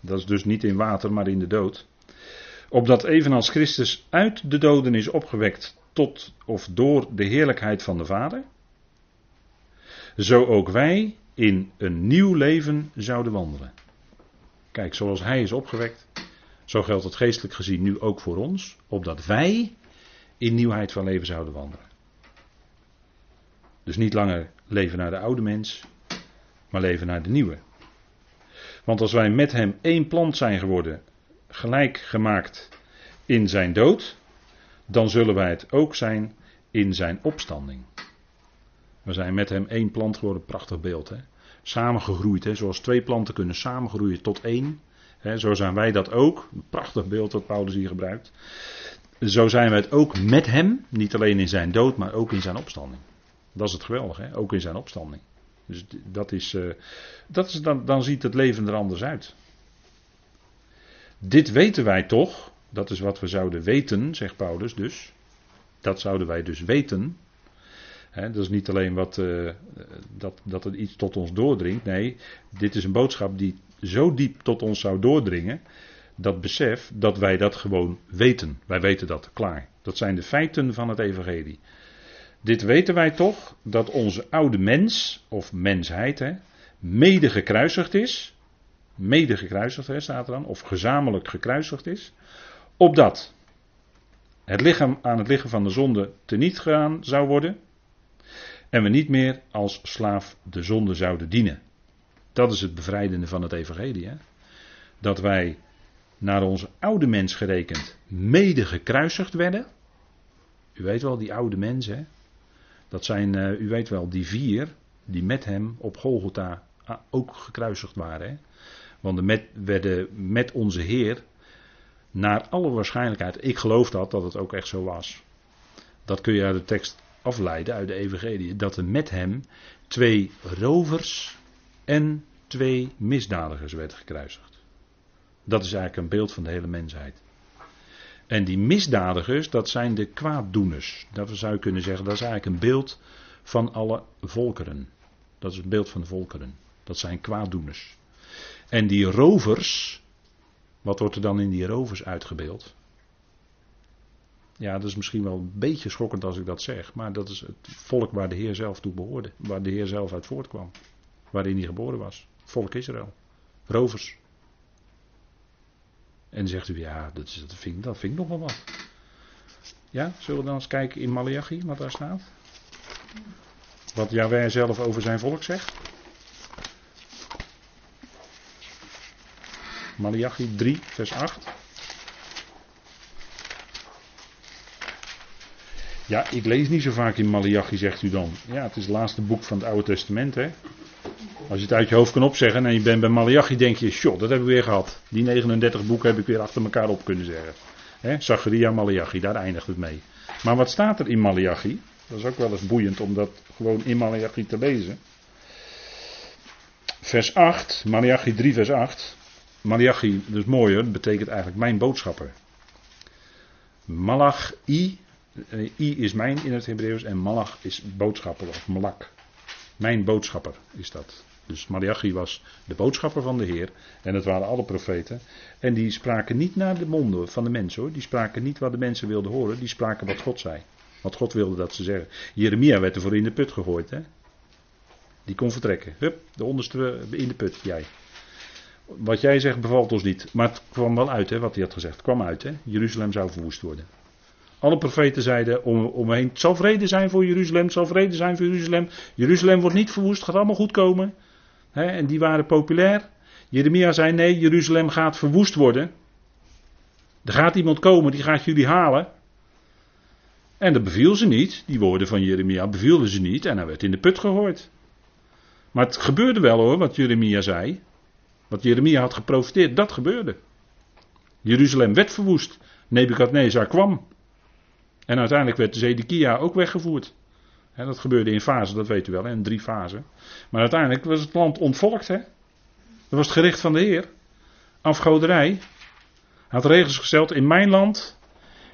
[SPEAKER 1] Dat is dus niet in water, maar in de dood. Opdat evenals Christus uit de doden is opgewekt tot of door de heerlijkheid van de Vader, zo ook wij in een nieuw leven zouden wandelen. Kijk, zoals Hij is opgewekt, zo geldt het geestelijk gezien nu ook voor ons, opdat wij in nieuwheid van leven zouden wandelen. Dus niet langer leven naar de oude mens, maar leven naar de nieuwe. Want als wij met hem één plant zijn geworden, gelijk gemaakt in zijn dood, dan zullen wij het ook zijn in zijn opstanding. We zijn met hem één plant geworden, prachtig beeld. Hè? Samengegroeid, hè? zoals twee planten kunnen samengroeien tot één. Hè? Zo zijn wij dat ook. Een prachtig beeld dat Paulus hier gebruikt. Zo zijn wij het ook met hem, niet alleen in zijn dood, maar ook in zijn opstanding. Dat is het geweldige, hè? ook in zijn opstanding. Dus dat is, uh, dat is dan, dan ziet het leven er anders uit. Dit weten wij toch, dat is wat we zouden weten, zegt Paulus dus. Dat zouden wij dus weten. dat is niet alleen wat, uh, dat, dat er iets tot ons doordringt. Nee, dit is een boodschap die zo diep tot ons zou doordringen. Dat besef dat wij dat gewoon weten. Wij weten dat, klaar. Dat zijn de feiten van het Evangelie. Dit weten wij toch, dat onze oude mens, of mensheid, hè, mede gekruisigd is. Mede gekruisigd hè, staat er dan, of gezamenlijk gekruisigd is. Opdat het lichaam aan het lichaam van de zonde teniet gaan zou worden. En we niet meer als slaaf de zonde zouden dienen. Dat is het bevrijdende van het evangelie. Hè? Dat wij naar onze oude mens gerekend mede gekruisigd werden. U weet wel, die oude mensen. Dat zijn, uh, u weet wel, die vier die met hem op Golgotha ah, ook gekruisigd waren. Hè? Want de met, werden met onze Heer, naar alle waarschijnlijkheid, ik geloof dat, dat het ook echt zo was. Dat kun je uit de tekst afleiden, uit de Evangelie. Dat er met hem twee rovers en twee misdadigers werden gekruisigd. Dat is eigenlijk een beeld van de hele mensheid. En die misdadigers, dat zijn de kwaaddoeners. Dat zou je kunnen zeggen, dat is eigenlijk een beeld van alle volkeren. Dat is het beeld van de volkeren. Dat zijn kwaaddoeners. En die rovers, wat wordt er dan in die rovers uitgebeeld? Ja, dat is misschien wel een beetje schokkend als ik dat zeg, maar dat is het volk waar de Heer zelf toe behoorde, waar de Heer zelf uit voortkwam, waarin hij geboren was. Volk Israël. Rovers. En zegt u, ja, dat, is, dat, vind, dat ik nog wel wat. Ja, zullen we dan eens kijken in Malachi, wat daar staat? Wat Jawij zelf over zijn volk zegt. Malachi 3, vers 8. Ja, ik lees niet zo vaak in Malachi, zegt u dan. Ja, het is het laatste boek van het Oude Testament, hè. Als je het uit je hoofd kan opzeggen en je bent bij Malachi, denk je, shot, dat hebben we weer gehad. Die 39 boeken heb ik weer achter elkaar op kunnen zeggen. He, Zacharia, Malachi, daar eindigt het mee. Maar wat staat er in Malachi? Dat is ook wel eens boeiend om dat gewoon in Malachi te lezen. Vers 8, Malachi 3, vers 8. Malachi, dat is mooi hoor, dat betekent eigenlijk mijn boodschapper. Malach, I, eh, I is mijn in het Hebreeuws en Malach is boodschapper of malak. Mijn boodschapper is dat. Dus Malachi was de boodschapper van de Heer. En het waren alle profeten. En die spraken niet naar de monden van de mensen hoor. Die spraken niet wat de mensen wilden horen. Die spraken wat God zei. Wat God wilde dat ze zeggen. Jeremia werd ervoor in de put gegooid. Hè? Die kon vertrekken. Hup, de onderste in de put. Jij. wat jij zegt bevalt ons niet. Maar het kwam wel uit, hè, wat hij had gezegd. Het kwam uit, hè. Jeruzalem zou verwoest worden. Alle profeten zeiden om, omheen, het zal vrede zijn voor Jeruzalem, zal vrede zijn voor Jeruzalem. Jeruzalem wordt niet verwoest, gaat allemaal goed komen. en die waren populair. Jeremia zei nee, Jeruzalem gaat verwoest worden. Er gaat iemand komen die gaat jullie halen. En dat beviel ze niet. Die woorden van Jeremia bevielden ze niet. En hij werd in de put gegooid. Maar het gebeurde wel hoor, wat Jeremia zei. Wat Jeremia had geprofiteerd, dat gebeurde. Jeruzalem werd verwoest. Nebukadnezar kwam. En uiteindelijk werd de Zedekia ook weggevoerd. dat gebeurde in fasen, dat weet u wel, in drie fasen. Maar uiteindelijk was het land ontvolkt. Hè? Dat was het gericht van de Heer. Afgoderij. Hij had regels gesteld in mijn land.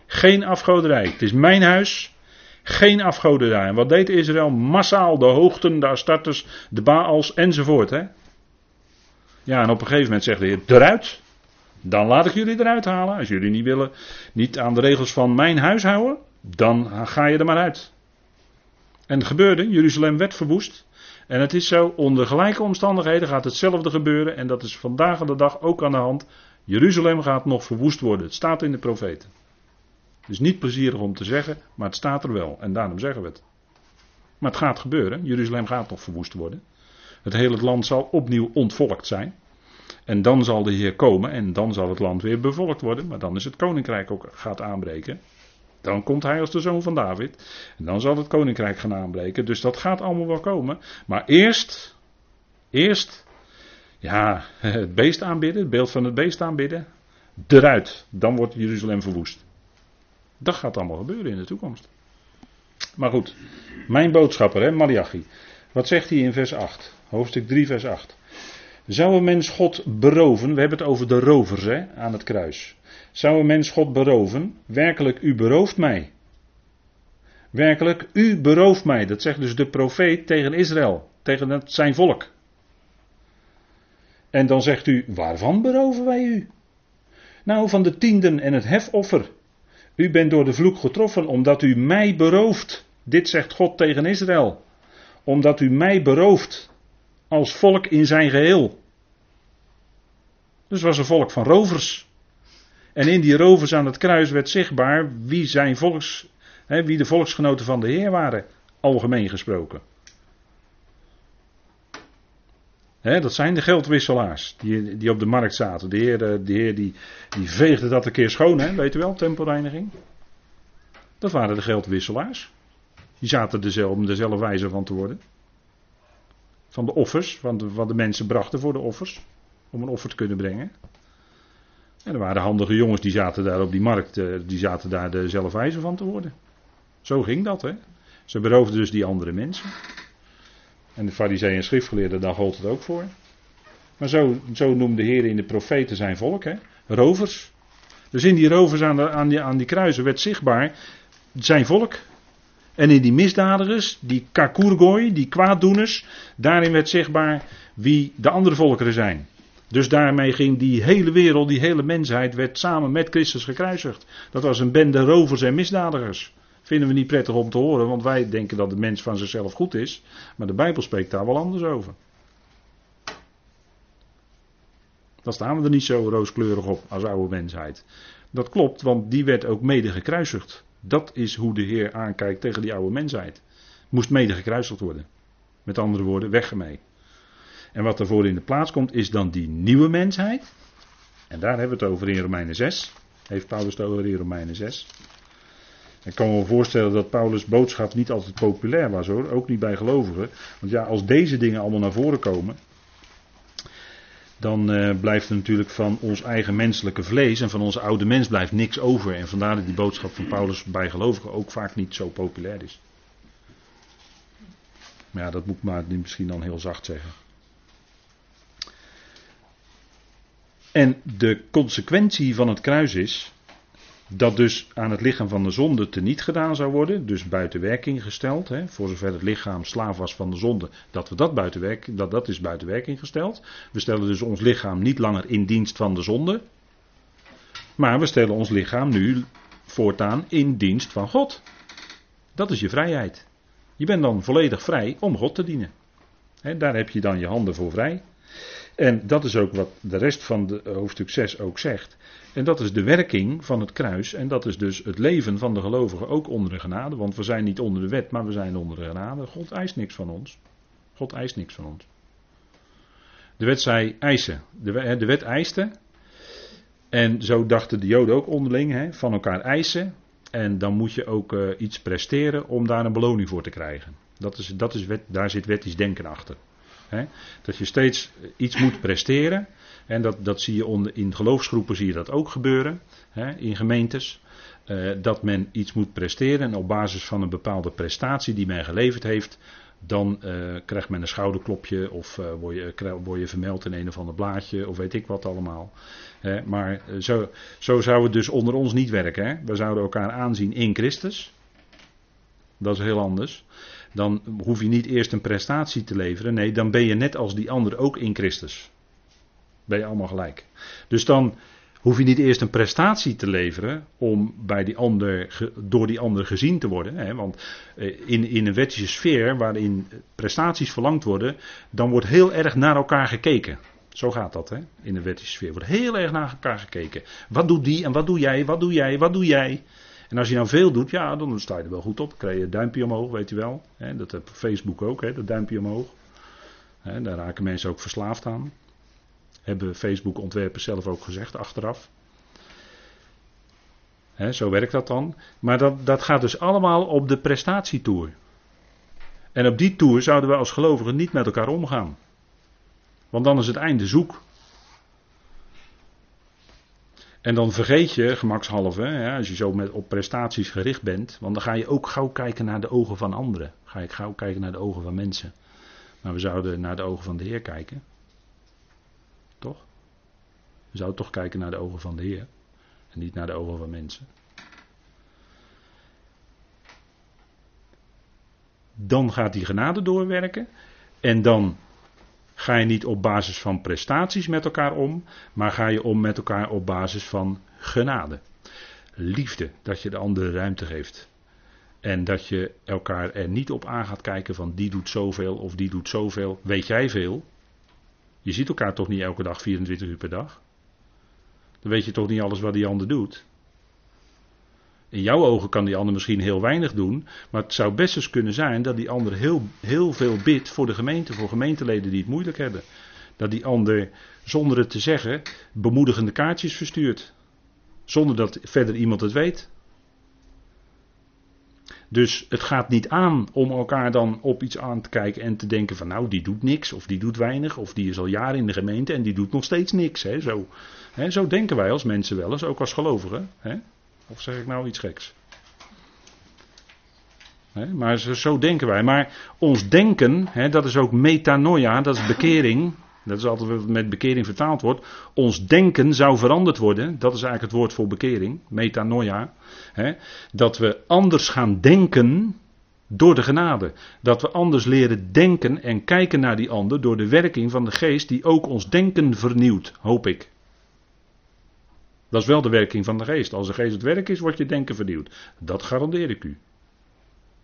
[SPEAKER 1] Geen afgoderij. Het is mijn huis. Geen afgoderij. En wat deed Israël? Massaal de hoogten, de Astartes, de Baals enzovoort. Hè? Ja, en op een gegeven moment zegt de Heer: eruit. Dan laat ik jullie eruit halen. Als jullie niet willen, niet aan de regels van mijn huis houden, dan ga je er maar uit. En het gebeurde, Jeruzalem werd verwoest. En het is zo, onder gelijke omstandigheden gaat hetzelfde gebeuren. En dat is vandaag de dag ook aan de hand. Jeruzalem gaat nog verwoest worden. Het staat in de profeten. Het is niet plezierig om te zeggen, maar het staat er wel. En daarom zeggen we het. Maar het gaat gebeuren. Jeruzalem gaat nog verwoest worden. Het hele land zal opnieuw ontvolkt zijn. En dan zal de Heer komen en dan zal het land weer bevolkt worden. Maar dan is het koninkrijk ook gaat aanbreken. Dan komt hij als de zoon van David. En dan zal het koninkrijk gaan aanbreken. Dus dat gaat allemaal wel komen. Maar eerst, eerst, ja, [laughs] het beest aanbidden, het beeld van het beest aanbidden. Eruit. Dan wordt Jeruzalem verwoest. Dat gaat allemaal gebeuren in de toekomst. Maar goed, mijn boodschapper, hè, Malachi. Wat zegt hij in vers 8? Hoofdstuk 3, vers 8. Zou een mens God beroven? We hebben het over de rovers hè, aan het kruis. Zou een mens God beroven? Werkelijk, u berooft mij. Werkelijk, u berooft mij. Dat zegt dus de profeet tegen Israël, tegen zijn volk. En dan zegt u, waarvan beroven wij u? Nou, van de tienden en het hefoffer. U bent door de vloek getroffen omdat u mij berooft. Dit zegt God tegen Israël. Omdat u mij berooft als volk in zijn geheel. Dus was een volk van rovers. En in die rovers aan het kruis werd zichtbaar wie, zijn volks, hè, wie de volksgenoten van de Heer waren, algemeen gesproken. Hè, dat zijn de geldwisselaars die, die op de markt zaten. De Heer, de heer die, die veegde dat een keer schoon, hè, weet u wel, tempelreiniging. Dat waren de geldwisselaars. Die zaten er zelf, om dezelfde wijze van te worden. Van de offers, van wat de mensen brachten voor de offers. Om een offer te kunnen brengen. En er waren handige jongens die zaten daar op die markt, eh, die zaten daar dezelfde wijze van te worden. Zo ging dat, hè. Ze beroofden dus die andere mensen. En de fariseeën en schriftgeleerden, daar gold het ook voor. Maar zo, zo noemde de Heer in de profeten zijn volk, hè. Rovers. Dus in die rovers aan, de, aan, die, aan die kruisen werd zichtbaar zijn volk. En in die misdadigers, die kakurgoi, die kwaaddoeners, daarin werd zichtbaar wie de andere volkeren zijn. Dus daarmee ging die hele wereld, die hele mensheid, werd samen met Christus gekruisigd. Dat was een bende rovers en misdadigers. Vinden we niet prettig om te horen, want wij denken dat de mens van zichzelf goed is. Maar de Bijbel spreekt daar wel anders over. Dan staan we er niet zo rooskleurig op als oude mensheid. Dat klopt, want die werd ook mede gekruisigd. Dat is hoe de Heer aankijkt tegen die oude mensheid. Moest mede gekruisigd worden. Met andere woorden, weg. En wat ervoor in de plaats komt, is dan die nieuwe mensheid. En daar hebben we het over in Romeinen 6. Heeft Paulus het over in Romeinen 6. Ik kan me voorstellen dat Paulus' boodschap niet altijd populair was hoor. Ook niet bij gelovigen. Want ja, als deze dingen allemaal naar voren komen. Dan uh, blijft er natuurlijk van ons eigen menselijke vlees en van onze oude mens blijft niks over. En vandaar dat die boodschap van Paulus bij gelovigen ook vaak niet zo populair is. Maar ja, dat moet ik maar misschien dan heel zacht zeggen. En de consequentie van het kruis is dat dus aan het lichaam van de zonde teniet gedaan zou worden, dus buiten werking gesteld, hè, voor zover het lichaam slaaf was van de zonde, dat we dat buiten werk, dat, dat is buiten werking gesteld. We stellen dus ons lichaam niet langer in dienst van de zonde, maar we stellen ons lichaam nu voortaan in dienst van God. Dat is je vrijheid. Je bent dan volledig vrij om God te dienen. daar heb je dan je handen voor vrij. En dat is ook wat de rest van de hoofdstuk 6 ook zegt. En dat is de werking van het kruis. En dat is dus het leven van de gelovigen ook onder de genade. Want we zijn niet onder de wet, maar we zijn onder de genade. God eist niks van ons. God eist niks van ons. De wet zei eisen. De, wet eiste. En zo dachten de Joden ook onderling, hè, van elkaar eisen. En dan moet je ook uh, iets presteren om daar een beloning voor te krijgen. Dat is, dat is wet, daar zit wettisch denken achter. Hè. Dat je steeds iets moet presteren. En dat, dat zie je onder, in geloofsgroepen zie je dat ook gebeuren. Hè, in gemeentes. Uh, dat men iets moet presteren. En op basis van een bepaalde prestatie die men geleverd heeft dan uh, krijgt men een schouderklopje of uh, word, je, word, je, vermeld in een of ander blaadje of weet ik wat allemaal. Uh, maar zo, zo zou het dus onder ons niet werken. Hè? We zouden elkaar aanzien in Christus. Dat is heel anders. Dan hoef je niet eerst een prestatie te leveren. Nee, dan ben je net als die ander ook in Christus. Ben je allemaal gelijk. Dus dan hoef je niet eerst een prestatie te leveren om bij die ander, door die ander gezien te worden. Hè? Want eh, in, in een wettische sfeer waarin prestaties verlangd worden, dan wordt heel erg naar elkaar gekeken. Zo gaat dat hè? in een wettische sfeer. Wordt heel erg naar elkaar gekeken. Wat doet die en wat doe jij, wat doe jij, wat doe jij? En als je nou veel doet, ja, dan sta je er wel goed op. Dan krijg je een duimpje omhoog, weet je wel. Dat heb Facebook ook, hè, dat duimpje omhoog. Daar raken mensen ook verslaafd aan. Hebben Facebook-ontwerpers zelf ook gezegd achteraf. zo werkt dat dan. Maar dat, dat gaat dus allemaal op de prestatietour. En op die tour zouden we als gelovigen niet met elkaar omgaan. Want dan is het einde zoek. En dan vergeet je gemakshalve, als je zo met, op prestaties gericht bent, want dan ga je ook gauw kijken naar de ogen van anderen. Ga je gauw kijken naar de ogen van mensen. Maar we zouden naar de ogen van de Heer kijken. Toch? We zouden toch kijken naar de ogen van de Heer. En niet naar de ogen van mensen. Dan gaat die genade doorwerken. En dan ga je niet op basis van prestaties met elkaar om. Maar ga je om met elkaar op basis van genade. Liefde, dat je de andere ruimte geeft. En dat je elkaar er niet op aan gaat kijken van die doet zoveel of die doet zoveel. Weet jij veel? Je ziet elkaar toch niet elke dag 24 uur per dag? Dan weet je toch niet alles wat die ander doet? In jouw ogen kan die ander misschien heel weinig doen, maar het zou best eens kunnen zijn dat die ander heel, heel veel bidt voor de gemeente, voor gemeenteleden die het moeilijk hebben. Dat die ander, zonder het te zeggen, bemoedigende kaartjes verstuurt. Zonder dat verder iemand het weet. Dus het gaat niet aan om elkaar dan op iets aan te kijken en te denken van nou die doet niks of die doet weinig of die is al jaren in de gemeente en die doet nog steeds niks. Hè? Zo, hè? zo denken wij als mensen wel eens, ook als gelovigen. Hè? Of zeg ik nou iets geks? Maar zo, denken wij. Maar ons denken, dat is ook metanoia, dat is bekering. Dat is altijd wat met bekering vertaald wordt. Ons denken zou veranderd worden. Dat is eigenlijk het woord voor bekering. Metanoia. Hè, dat we anders gaan denken door de genade. Dat we anders leren denken en kijken naar die ander door de werking van de geest die ook ons denken vernieuwt, hoop ik. Dat is wel de werking van de geest. Als de geest het werk is, wordt je denken vernieuwd. Dat garandeer ik u.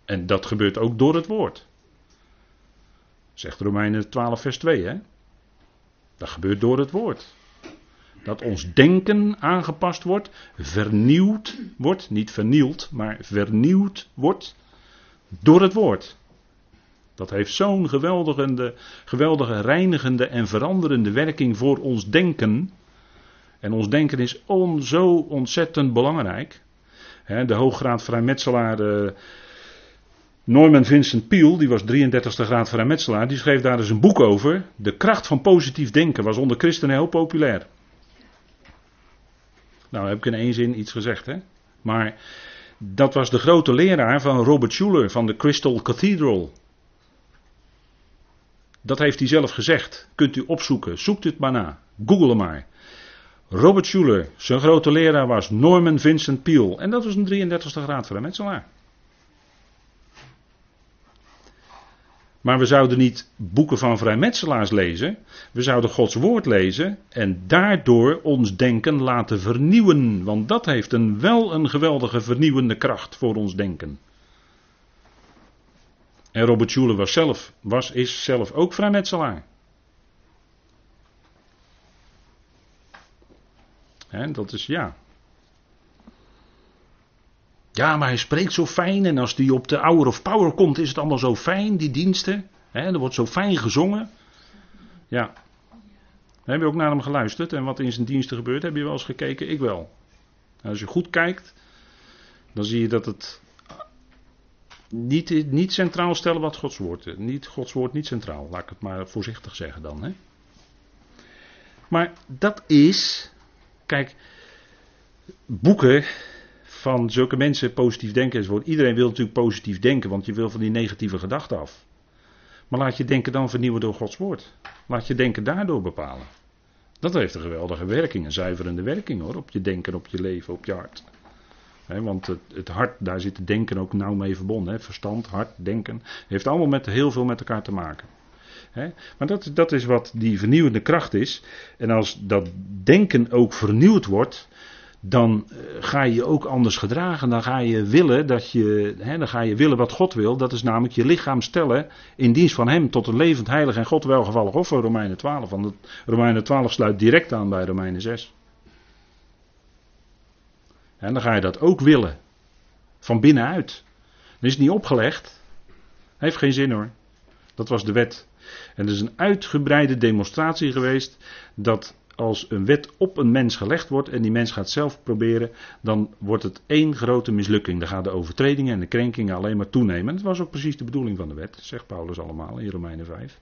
[SPEAKER 1] En dat gebeurt ook door het woord. Zegt Romeinen 12, vers 2, hè? Dat gebeurt door het woord. Dat ons denken aangepast wordt, vernieuwd wordt, niet vernield, maar vernieuwd wordt door het woord. Dat heeft zo'n geweldige, geweldige reinigende en veranderende werking voor ons denken. En ons denken is on, zo ontzettend belangrijk. de hooggraad vrijmetselaar uh, Norman Vincent Peale, die was 33ste graad vrijmetselaar, die schreef daar eens een boek over. De kracht van positief denken was onder christenen heel populair. Nou heb ik in één zin iets gezegd, hè. Maar dat was de grote leraar van Robert Schuller van de Crystal Cathedral. Dat heeft hij zelf gezegd. Kunt u opzoeken. Zoekt het maar na. Google maar. Robert Schuller, zijn grote leraar was Norman Vincent Peale. En dat was een 33ste graad vrijmetselaar. Maar we zouden niet boeken van vrijmetselaars lezen. We zouden Gods woord lezen en daardoor ons denken laten vernieuwen. Want dat heeft een, wel een geweldige vernieuwende kracht voor ons denken. En Robert Schuller was zelf, was, is zelf ook vrijmetselaar. Dat is ja. Ja, maar hij spreekt zo fijn en als die op de Hour of Power komt is het allemaal zo fijn, die diensten. Hè, er wordt zo fijn gezongen. Ja. Heb je ook naar hem geluisterd en wat in zijn diensten gebeurt? Heb je wel eens gekeken? Ik wel. En als je goed kijkt, dan zie je dat het niet, niet centraal stellen wat Gods woord Niet Gods woord niet centraal. Laat ik het maar voorzichtig zeggen dan. Maar dat is. Kijk, boeken van zulke mensen positief denken enzovoort. Iedereen wil natuurlijk positief denken, want je wil van die negatieve gedachten af. Maar laat je denken dan vernieuwen door Gods woord. Laat je denken daardoor bepalen. Dat heeft een geweldige werking, een zuiverende werking hoor, op je denken, op je leven, op je hart. want het, het, hart, daar zit het denken ook nauw mee verbonden. Verstand, hart, denken, heeft allemaal met, heel veel met elkaar te maken. Maar dat, dat is wat die vernieuwende kracht is. En als dat denken ook vernieuwd wordt, dan eh, ga je ook anders gedragen. Dan ga je willen dat je, dan ga je willen wat God wil. Dat is namelijk je lichaam stellen in dienst van Hem tot een levend, heilig en God welgevallig offer. Romeinen 12. Want Romeinen 12 sluit direct aan bij Romeinen 6. En dan ga je dat ook willen. Van binnenuit. Dan is het niet opgelegd. Heeft geen zin hoor. Dat was de wet. En er is een uitgebreide demonstratie geweest dat als een wet op een mens gelegd wordt en die mens gaat zelf proberen, dan wordt het één grote mislukking. Dan gaan de overtredingen en de krenkingen alleen maar toenemen. En dat was ook precies de bedoeling van de wet, zegt Paulus allemaal in Romeinen 5.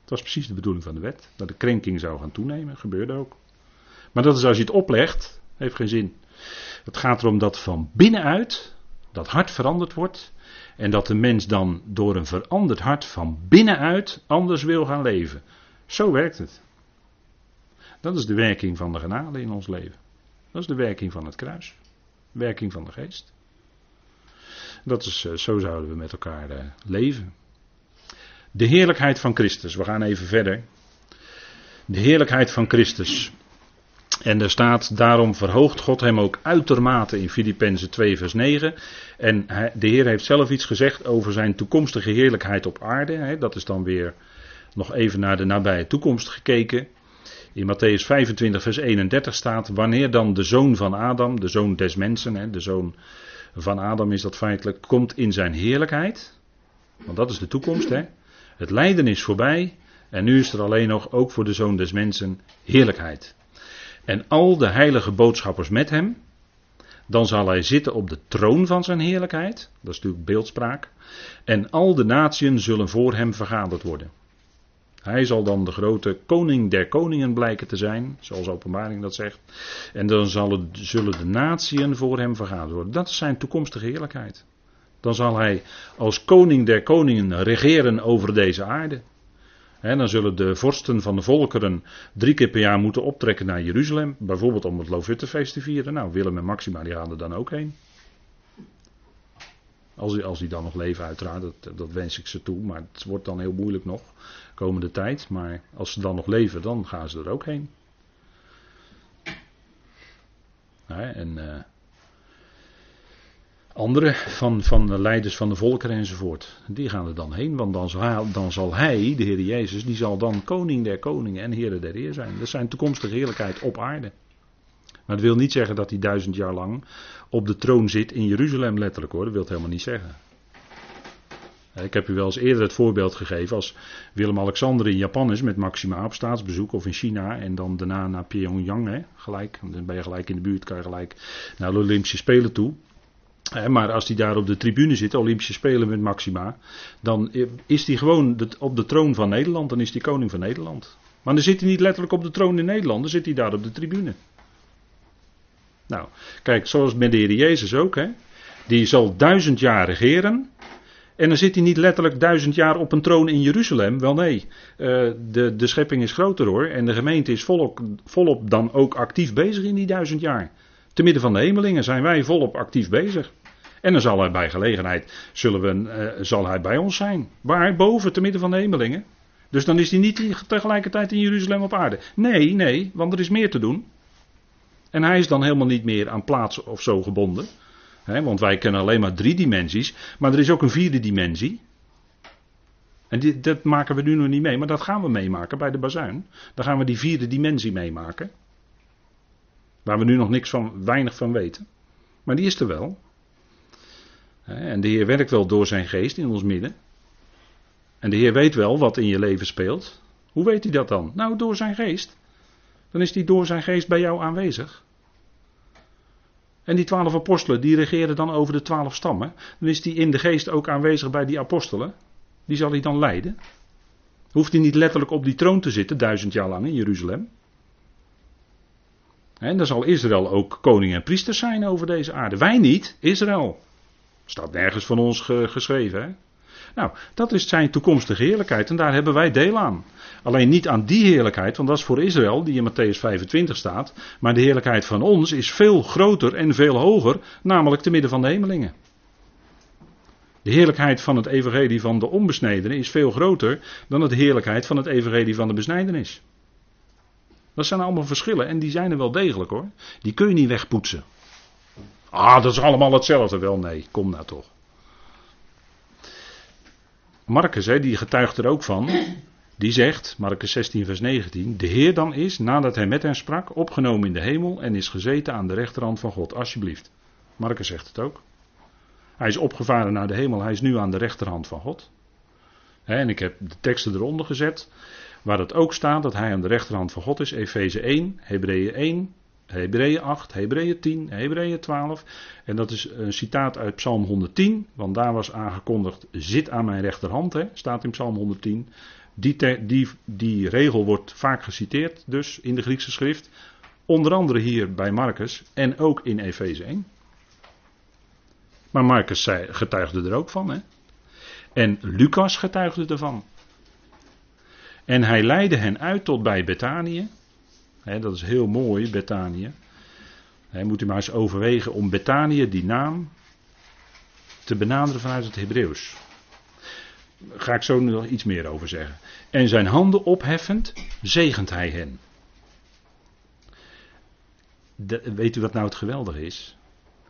[SPEAKER 1] Het was precies de bedoeling van de wet, dat de krenking zou gaan toenemen, gebeurde ook. Maar dat is als je het oplegt, heeft geen zin. Het gaat erom dat van binnenuit dat hart veranderd wordt en dat de mens dan door een veranderd hart van binnenuit anders wil gaan leven. Zo werkt het. Dat is de werking van de genade in ons leven. Dat is de werking van het kruis. Werking van de geest. Dat is, eh, zo zouden we met elkaar eh, leven. De heerlijkheid van Christus. We gaan even verder. De heerlijkheid van Christus. En er staat, daarom verhoogt God hem ook uitermate in Filippenzen 2 vers 9. En de Heer heeft zelf iets gezegd over zijn toekomstige heerlijkheid op aarde. Dat is dan weer nog even naar de nabije toekomst gekeken. In Matthäus 25, vers 31 staat: Wanneer dan de zoon van Adam, de zoon des mensen, de zoon van Adam is dat feitelijk, komt in zijn heerlijkheid. Want dat is de toekomst. Hè. Het lijden is voorbij. En nu is er alleen nog, ook voor de zoon des mensen, heerlijkheid. En al de heilige boodschappers met hem. Dan zal hij zitten op de troon van zijn heerlijkheid. Dat is natuurlijk beeldspraak. En al de natieën zullen voor hem vergaderd worden. Hij zal dan de grote koning der koningen blijken te zijn, zoals openbaring dat zegt. En dan zullen, de natieën voor hem vergaderd worden. Dat is zijn toekomstige heerlijkheid. Dan zal hij als koning der koningen regeren over deze aarde. Dan zullen de vorsten van de volkeren drie keer per jaar moeten optrekken naar Jeruzalem. Bijvoorbeeld om het Lofuttefeest te vieren. Nou, Willem en Maxima er dan ook heen. Als die, als die dan nog leven uiteraard, dat, dat wens ik ze toe. Maar het wordt dan heel moeilijk nog komende tijd. Maar als ze dan nog leven, dan gaan ze er ook heen. en uh, andere van, van de leiders van de volkeren enzovoort. Die gaan er dan heen. Want dan zal, dan zal hij, de Heer Jezus, die zal dan koning der koningen en Heer der Heer zijn. Dat zijn toekomstige heerlijkheid op aarde. Maar dat wil niet zeggen dat hij duizend jaar lang op de troon zit in Jeruzalem letterlijk hoor. Dat wil het helemaal niet zeggen. Ik heb u wel eens eerder het voorbeeld gegeven als Willem-Alexander in Japan is met Maxima op staatsbezoek of in China en dan daarna naar Pyongyang, hè, gelijk, dan ben je gelijk in de buurt, kan je gelijk naar de Olympische Spelen toe. Maar als hij daar op de tribune zit, Olympische Spelen met Maxima, dan is hij gewoon op de troon van Nederland, dan is hij koning van Nederland. Maar dan zit hij niet letterlijk op de troon in Nederland, dan zit hij daar op de tribune. Nou, kijk, zoals met de Heer Jezus ook, hè. Die zal duizend jaar regeren. En dan zit hij niet letterlijk duizend jaar op een troon in Jeruzalem. Wel nee, uh, de, de schepping is groter hoor. En de gemeente is volop, volop dan ook actief bezig in die duizend jaar. Te midden van de hemelingen zijn wij volop actief bezig. En dan zal hij bij gelegenheid, zullen we, uh, zal hij bij ons zijn. Waar? Boven, te midden van de hemelingen. Dus dan is hij niet tegelijkertijd in Jeruzalem op aarde. Nee, nee, want er is meer te doen. En hij is dan helemaal niet meer aan plaats of zo gebonden want wij kennen alleen maar drie dimensies. Maar er is ook een vierde dimensie. En dit, dat maken we nu nog niet mee. Maar dat gaan we meemaken bij de bazuin. Dan gaan we die vierde dimensie meemaken. Waar we nu nog niks van, weinig van weten. Maar die is er wel. En de Heer werkt wel door zijn geest in ons midden. En de Heer weet wel wat in je leven speelt. Hoe weet hij dat dan? Nou, door zijn geest. Dan is hij door zijn geest bij jou aanwezig. En die twaalf apostelen, die regeren dan over de twaalf stammen. Dan is hij in de geest ook aanwezig bij die apostelen. Die zal hij dan leiden. Hoeft hij niet letterlijk op die troon te zitten, duizend jaar lang in Jeruzalem. En dan zal Israël ook koning en priester zijn over deze aarde. Wij niet, Israël. Staat nergens van ons geschreven. Hè? Nou, dat is zijn toekomstige heerlijkheid en daar hebben wij deel aan. Alleen niet aan die heerlijkheid, want dat is voor Israël, die in Matthäus 25 staat. Maar de heerlijkheid van ons is veel groter en veel hoger, namelijk te midden van de hemelingen. De heerlijkheid van het evangelie van de onbesnedenen is veel groter dan de heerlijkheid van het evangelie van de besnijdenis. Dat zijn allemaal verschillen en die zijn er wel degelijk hoor. Die kun je niet wegpoetsen. Ah, dat is allemaal hetzelfde. Wel nee, kom nou toch. Marcus, hè, die getuigt er ook van. Die zegt, Marcus 16, vers 19: De Heer dan is, nadat hij met hen sprak, opgenomen in de hemel en is gezeten aan de rechterhand van God. Alsjeblieft. Marcus zegt het ook. Hij is opgevaren naar de hemel, hij is nu aan de rechterhand van God. En ik heb de teksten eronder gezet, waar het ook staat dat hij aan de rechterhand van God is. Efeze 1, Hebreeën 1, Hebreeën 8, Hebreeën 10, Hebreeën 12. En dat is een citaat uit Psalm 110, want daar was aangekondigd: zit aan mijn rechterhand, hè, staat in Psalm 110. Die, die, die regel wordt vaak geciteerd, dus in de Griekse schrift. Onder andere hier bij Marcus en ook in Efeze 1. Maar Marcus zei, getuigde er ook van. Hè? En Lucas getuigde ervan. En hij leidde hen uit tot bij Betanië. dat is heel mooi, Betanië. He, moet u maar eens overwegen om Betanië, die naam, te benaderen vanuit het Hebreeuws. Daar ga ik zo nog iets meer over zeggen. En zijn handen opheffend, zegent hij hen. weet u wat nou het geweldige is?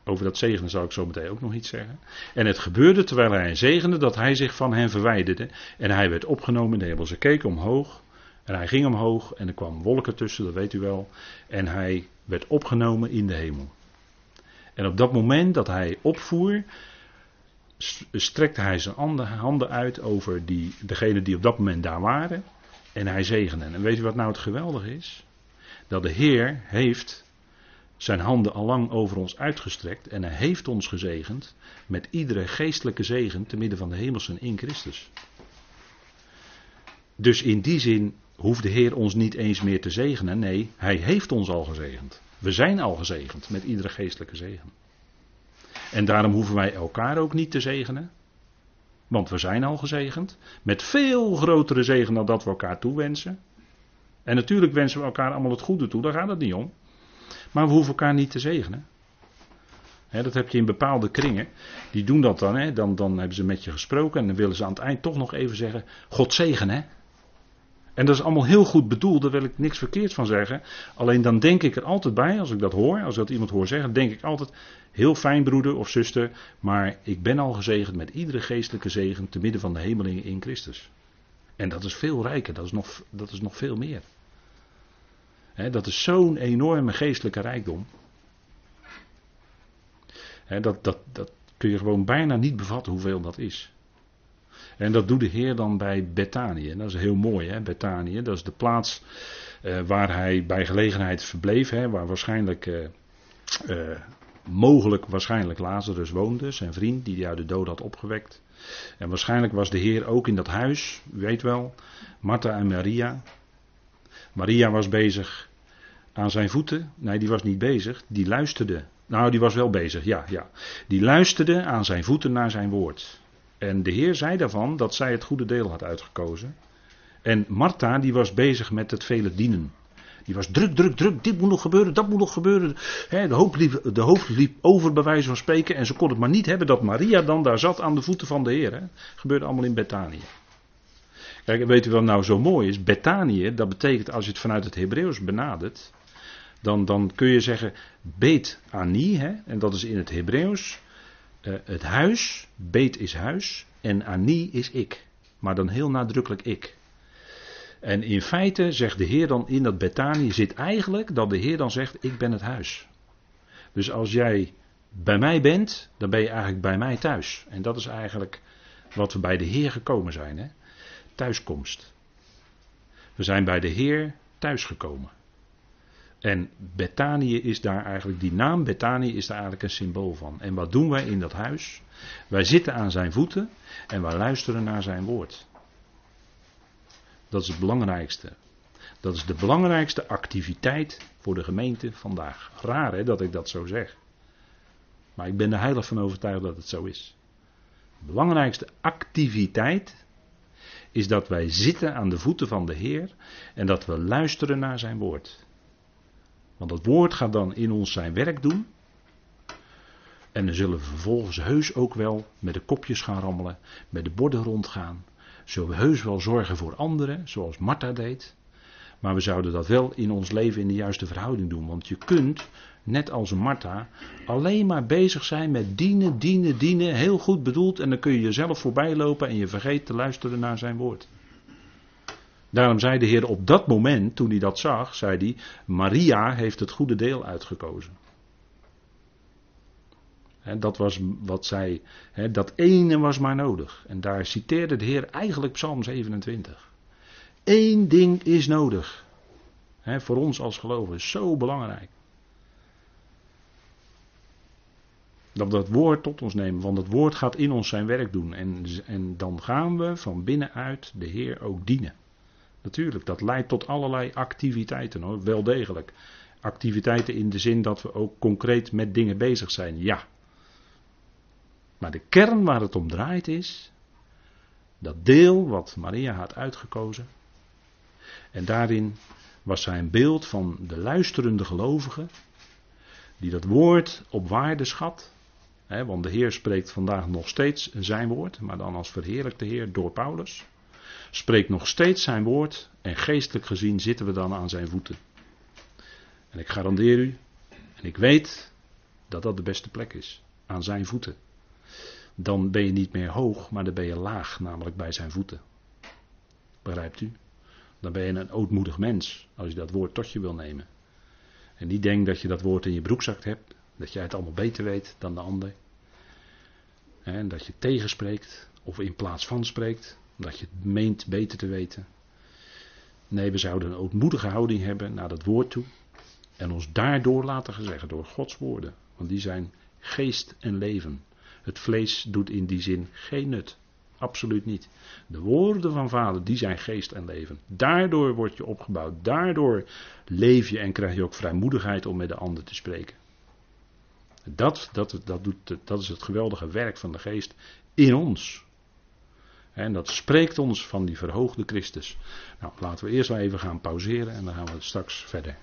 [SPEAKER 1] Over dat zegenen zal ik zo meteen ook nog iets zeggen. En het gebeurde terwijl hij zegende dat hij zich van hen verwijderde. En hij werd opgenomen in de hemel. Ze keken omhoog. En hij ging omhoog. En er kwam wolken tussen, dat weet u wel. En hij werd opgenomen in de hemel. En op dat moment dat hij opvoer. strekte hij zijn handen uit over die, degene die op dat moment daar waren. En hij zegende. En weet u wat nou het geweldige is? Dat de Heer heeft zijn handen allang over ons uitgestrekt en hij heeft ons gezegend met iedere geestelijke zegen te midden van de hemelsen in Christus. Dus in die zin hoeft de Heer ons niet eens meer te zegenen. Nee, hij heeft ons al gezegend. We zijn al gezegend met iedere geestelijke zegen. En daarom hoeven wij elkaar ook niet te zegenen. Want we zijn al gezegend. Met veel grotere zegen dan dat we elkaar toewensen. En natuurlijk wensen we elkaar allemaal het goede toe, daar gaat het niet om. Maar we hoeven elkaar niet te zegenen. dat heb je in bepaalde kringen. Die doen dat dan, dan. Dan hebben ze met je gesproken. En dan willen ze aan het eind toch nog even zeggen: God zegen, hè? En dat is allemaal heel goed bedoeld, daar wil ik niks verkeerds van zeggen. Alleen dan denk ik er altijd bij, als ik dat hoor, als ik dat iemand hoor zeggen, denk ik altijd: heel fijn, broeder of zuster, maar ik ben al gezegend met iedere geestelijke zegen te midden van de hemelingen in Christus. En dat is veel rijker, dat is nog, dat is nog veel meer dat is zo'n enorme geestelijke rijkdom. dat, dat, dat kun je gewoon bijna niet bevatten hoeveel dat is. En dat doet de Heer dan bij Betanië. Dat is heel mooi, hè, Betanië. Dat is de plaats eh, waar hij bij gelegenheid verbleef. Hè, waar waarschijnlijk, eh, eh, mogelijk waarschijnlijk Lazarus woonde. Zijn vriend die hij uit de dood had opgewekt. En waarschijnlijk was de Heer ook in dat huis, u weet wel, Martha en Maria. Maria was bezig aan zijn voeten. Nee, die was niet bezig. Die luisterde. Nou, die was wel bezig, ja, ja. Die luisterde aan zijn voeten naar zijn woord. En de Heer zei daarvan dat zij het goede deel had uitgekozen. En Martha, die was bezig met het vele dienen. Die was druk, druk, druk. Dit moet nog gebeuren, dat moet nog gebeuren. de, hoofd liep, de hoofd liep over, bij wijze van spreken. En ze kon het maar niet hebben dat Maria dan daar zat aan de voeten van de Heer. Gebeurde allemaal in Betanië. Weet u wat nou zo mooi is? Betanië, dat betekent als je het vanuit het Hebreeuws benadert, dan, dan kun je zeggen beet ani, hè, en dat is in het Hebreeuws uh, het huis, beet is huis en ani is ik, maar dan heel nadrukkelijk ik. En in feite zegt de Heer dan in dat Betanië zit eigenlijk dat de Heer dan zegt: Ik ben het huis. Dus als jij bij mij bent, dan ben je eigenlijk bij mij thuis. En dat is eigenlijk wat we bij de Heer gekomen zijn. Hè? Thuiskomst. We zijn bij de Heer thuisgekomen. En Betanië is daar eigenlijk, die naam Betanië is daar eigenlijk een symbool van. En wat doen wij in dat huis? Wij zitten aan zijn voeten en wij luisteren naar zijn woord. Dat is het belangrijkste. Dat is de belangrijkste activiteit voor de gemeente vandaag. Raar hè, dat ik dat zo zeg. Maar ik ben er heilig van overtuigd dat het zo is. De belangrijkste activiteit is dat wij zitten aan de voeten van de Heer en dat we luisteren naar zijn woord. Want het woord gaat dan in ons zijn werk doen. En dan zullen we vervolgens heus ook wel met de kopjes gaan rammelen, met de borden rondgaan. Zullen we heus wel zorgen voor anderen, zoals Martha deed. Maar we zouden dat wel in ons leven in de juiste verhouding doen. Want je kunt, net als Martha, alleen maar bezig zijn met dienen, dienen, dienen. Heel goed bedoeld. En dan kun je jezelf voorbij lopen en je vergeet te luisteren naar zijn woord. Daarom zei de Heer op dat moment, toen hij dat zag, zei hij: Maria heeft het goede deel uitgekozen. dat was wat zij, dat ene was maar nodig. En daar citeerde de Heer eigenlijk Psalm 27. Eén ding is nodig. voor ons als gelovigen, zo belangrijk. Dat we dat woord tot ons nemen, want het woord gaat in ons zijn werk doen. En, en dan gaan we van binnenuit de Heer ook dienen. Natuurlijk, dat leidt tot allerlei activiteiten hoor, wel degelijk. Activiteiten in de zin dat we ook concreet met dingen bezig zijn, ja. Maar de kern waar het om draait is dat deel wat Maria had uitgekozen. En daarin was zij een beeld van de luisterende gelovigen, die dat woord op waarde schat. Want de Heer spreekt vandaag nog steeds zijn woord, maar dan als verheerlijkte Heer door Paulus spreekt nog steeds zijn woord en geestelijk gezien zitten we dan aan zijn voeten. En ik garandeer u, en ik weet dat dat de beste plek is, aan zijn voeten. Dan ben je niet meer hoog, maar dan ben je laag, namelijk bij zijn voeten. Begrijpt u? Dan ben je een ootmoedig mens, als je dat woord tot je wil nemen. En niet denk dat je dat woord in je broekzak hebt, dat jij het allemaal beter weet dan de ander. En dat je tegenspreekt, of in plaats van spreekt omdat je het meent beter te weten. Nee, we zouden een ootmoedige houding hebben naar dat woord toe. En ons daardoor laten gezeggen door Gods woorden. Want die zijn geest en leven. Het vlees doet in die zin geen nut. Absoluut niet. De woorden van vader, die zijn geest en leven. Daardoor word je opgebouwd. Daardoor leef je en krijg je ook vrijmoedigheid om met de ander te spreken. Dat, dat, dat, doet, dat is het geweldige werk van de geest in ons. En dat spreekt ons van die verhoogde Christus. Nou, laten we eerst wel even gaan pauzeren en dan gaan we straks verder.